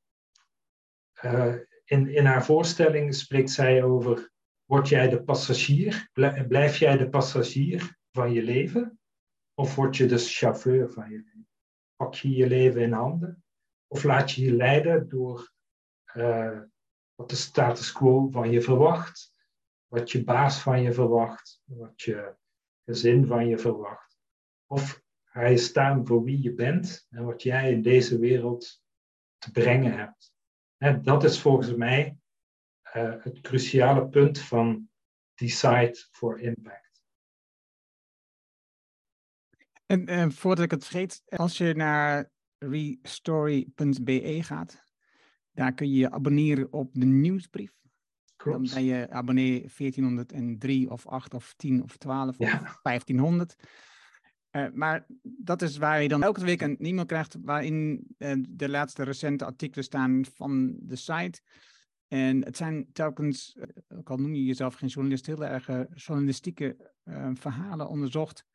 uh, in, in haar voorstelling spreekt zij over, word jij de passagier? Blijf jij de passagier van je leven? Of word je de chauffeur van je leven? Pak je je leven in handen? Of laat je je leiden door uh, wat de status quo van je verwacht? Wat je baas van je verwacht? Wat je gezin van je verwacht? Of ga je staan voor wie je bent en wat jij in deze wereld te brengen hebt? dat is volgens mij uh, het cruciale punt van Decide for Impact. En uh, voordat ik het vergeet, als je naar restory.be gaat, daar kun je je abonneren op de nieuwsbrief. Klopt. Dan ben je abonnee 1403 of 8 of 10 of 12 ja. of 1500. Uh, maar dat is waar je dan elke week een e-mail krijgt waarin uh, de laatste recente artikelen staan van de site. En het zijn telkens, uh, ook al noem je jezelf geen journalist, heel erg journalistieke verhalen onderzocht.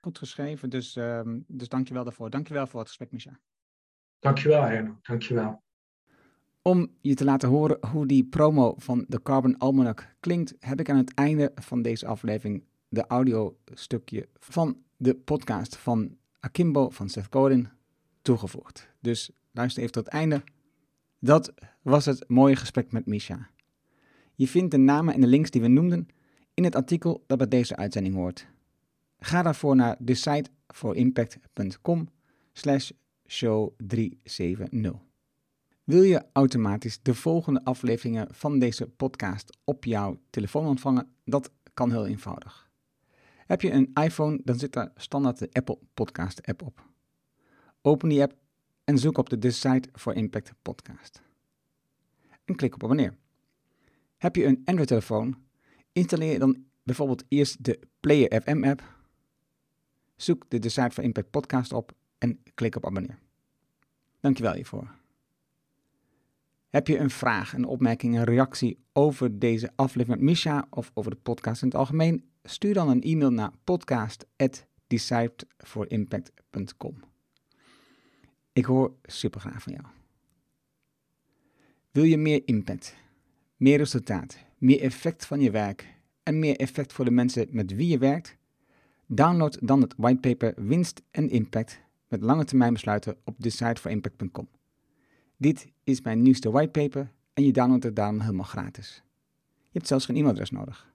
Goed geschreven, dus, um, dus dank je wel daarvoor. Dank je wel voor het gesprek, Micha. Dank je wel, Herno. Dank je wel. Om je te laten horen hoe die promo van de Carbon Almanac klinkt, heb ik aan het einde van deze aflevering de audiostukje van de podcast van Akimbo van Seth Godin toegevoegd. Dus luister even tot het einde. Dat was het mooie gesprek met Misha. Je vindt de namen en de links die we noemden in het artikel dat bij deze uitzending hoort. Ga daarvoor naar decideforimpact.com slash show 370. Wil je automatisch de volgende afleveringen van deze podcast op jouw telefoon ontvangen? Dat kan heel eenvoudig. Heb je een iPhone, dan zit daar standaard de Apple Podcast app op. Open die app en zoek op de Decide for Impact podcast. En klik op abonneer. Heb je een Android-telefoon, installeer dan bijvoorbeeld eerst de Player FM app. Zoek de Decide for Impact podcast op en klik op abonneer. Dankjewel hiervoor. Heb je een vraag, een opmerking, een reactie over deze aflevering met Misha of over de podcast in het algemeen? Stuur dan een e-mail naar podcast@decideforimpact.com. Ik hoor super graag van jou. Wil je meer impact, meer resultaat, meer effect van je werk en meer effect voor de mensen met wie je werkt? Download dan het whitepaper Winst en Impact met lange termijn besluiten op decideforimpact.com. Dit is mijn nieuwste whitepaper en je downloadt het daarom helemaal gratis. Je hebt zelfs geen e-mailadres nodig.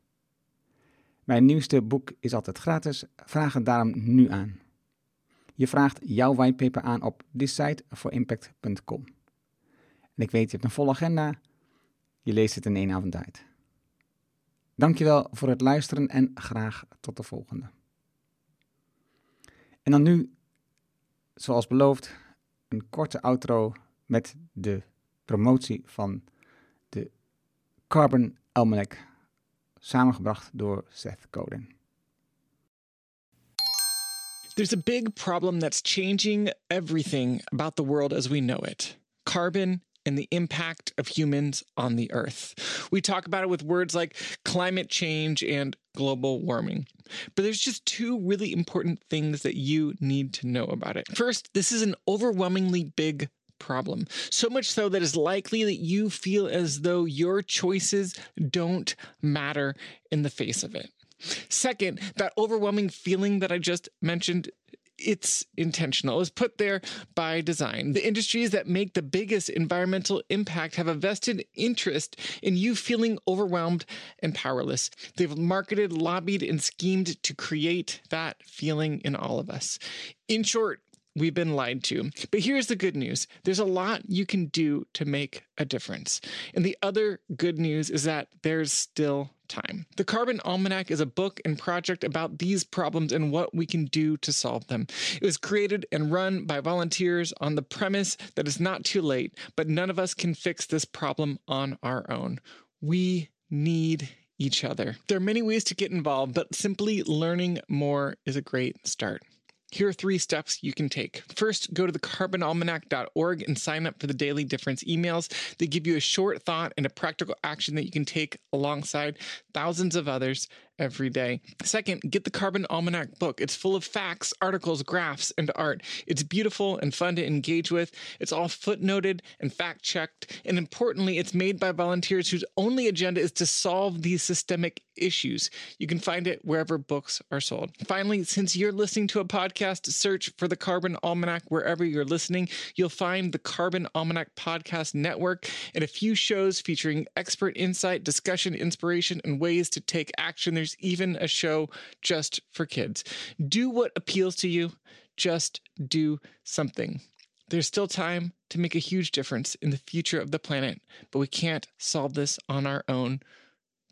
Mijn nieuwste boek is altijd gratis, vraag het daarom nu aan. Je vraagt jouw whitepaper aan op decideforimpact.com. En ik weet, je hebt een volle agenda, je leest het in één avond uit. Dankjewel voor het luisteren en graag tot de volgende. En dan nu, zoals beloofd, een korte outro met de promotie van de Carbon Almanac, samengebracht door Seth Godin. There's a big problem that's changing everything about the world as we know it carbon and the impact of humans on the earth. We talk about it with words like climate change and global warming. But there's just two really important things that you need to know about it. First, this is an overwhelmingly big problem. So much so that it's likely that you feel as though your choices don't matter in the face of it. Second, that overwhelming feeling that I just mentioned it's intentional. It was put there by design. The industries that make the biggest environmental impact have a vested interest in you feeling overwhelmed and powerless. They've marketed, lobbied, and schemed to create that feeling in all of us. In short, we've been lied to. But here's the good news there's a lot you can do to make a difference. And the other good news is that there's still time. The Carbon Almanac is a book and project about these problems and what we can do to solve them. It was created and run by volunteers on the premise that it's not too late, but none of us can fix this problem on our own. We need each other. There are many ways to get involved, but simply learning more is a great start. Here are three steps you can take. First, go to thecarbonalmanac.org and sign up for the Daily Difference emails. They give you a short thought and a practical action that you can take alongside thousands of others every day. Second, get the Carbon Almanac book. It's full of facts, articles, graphs, and art. It's beautiful and fun to engage with. It's all footnoted and fact checked. And importantly, it's made by volunteers whose only agenda is to solve these systemic issues. You can find it wherever books are sold. Finally, since you're listening to a podcast, search for the Carbon Almanac wherever you're listening. You'll find the Carbon Almanac Podcast Network and a few shows featuring expert insight, discussion, inspiration, and ways to take action. Even a show just for kids. Do what appeals to you, just do something. There's still time to make a huge difference in the future of the planet, but we can't solve this on our own.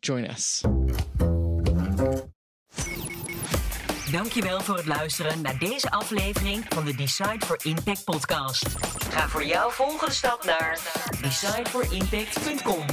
Join us. Dankjewel voor het luisteren naar deze aflevering van de Decide for Impact podcast. Ga voor jouw volgende stap naar decideforimpact.com.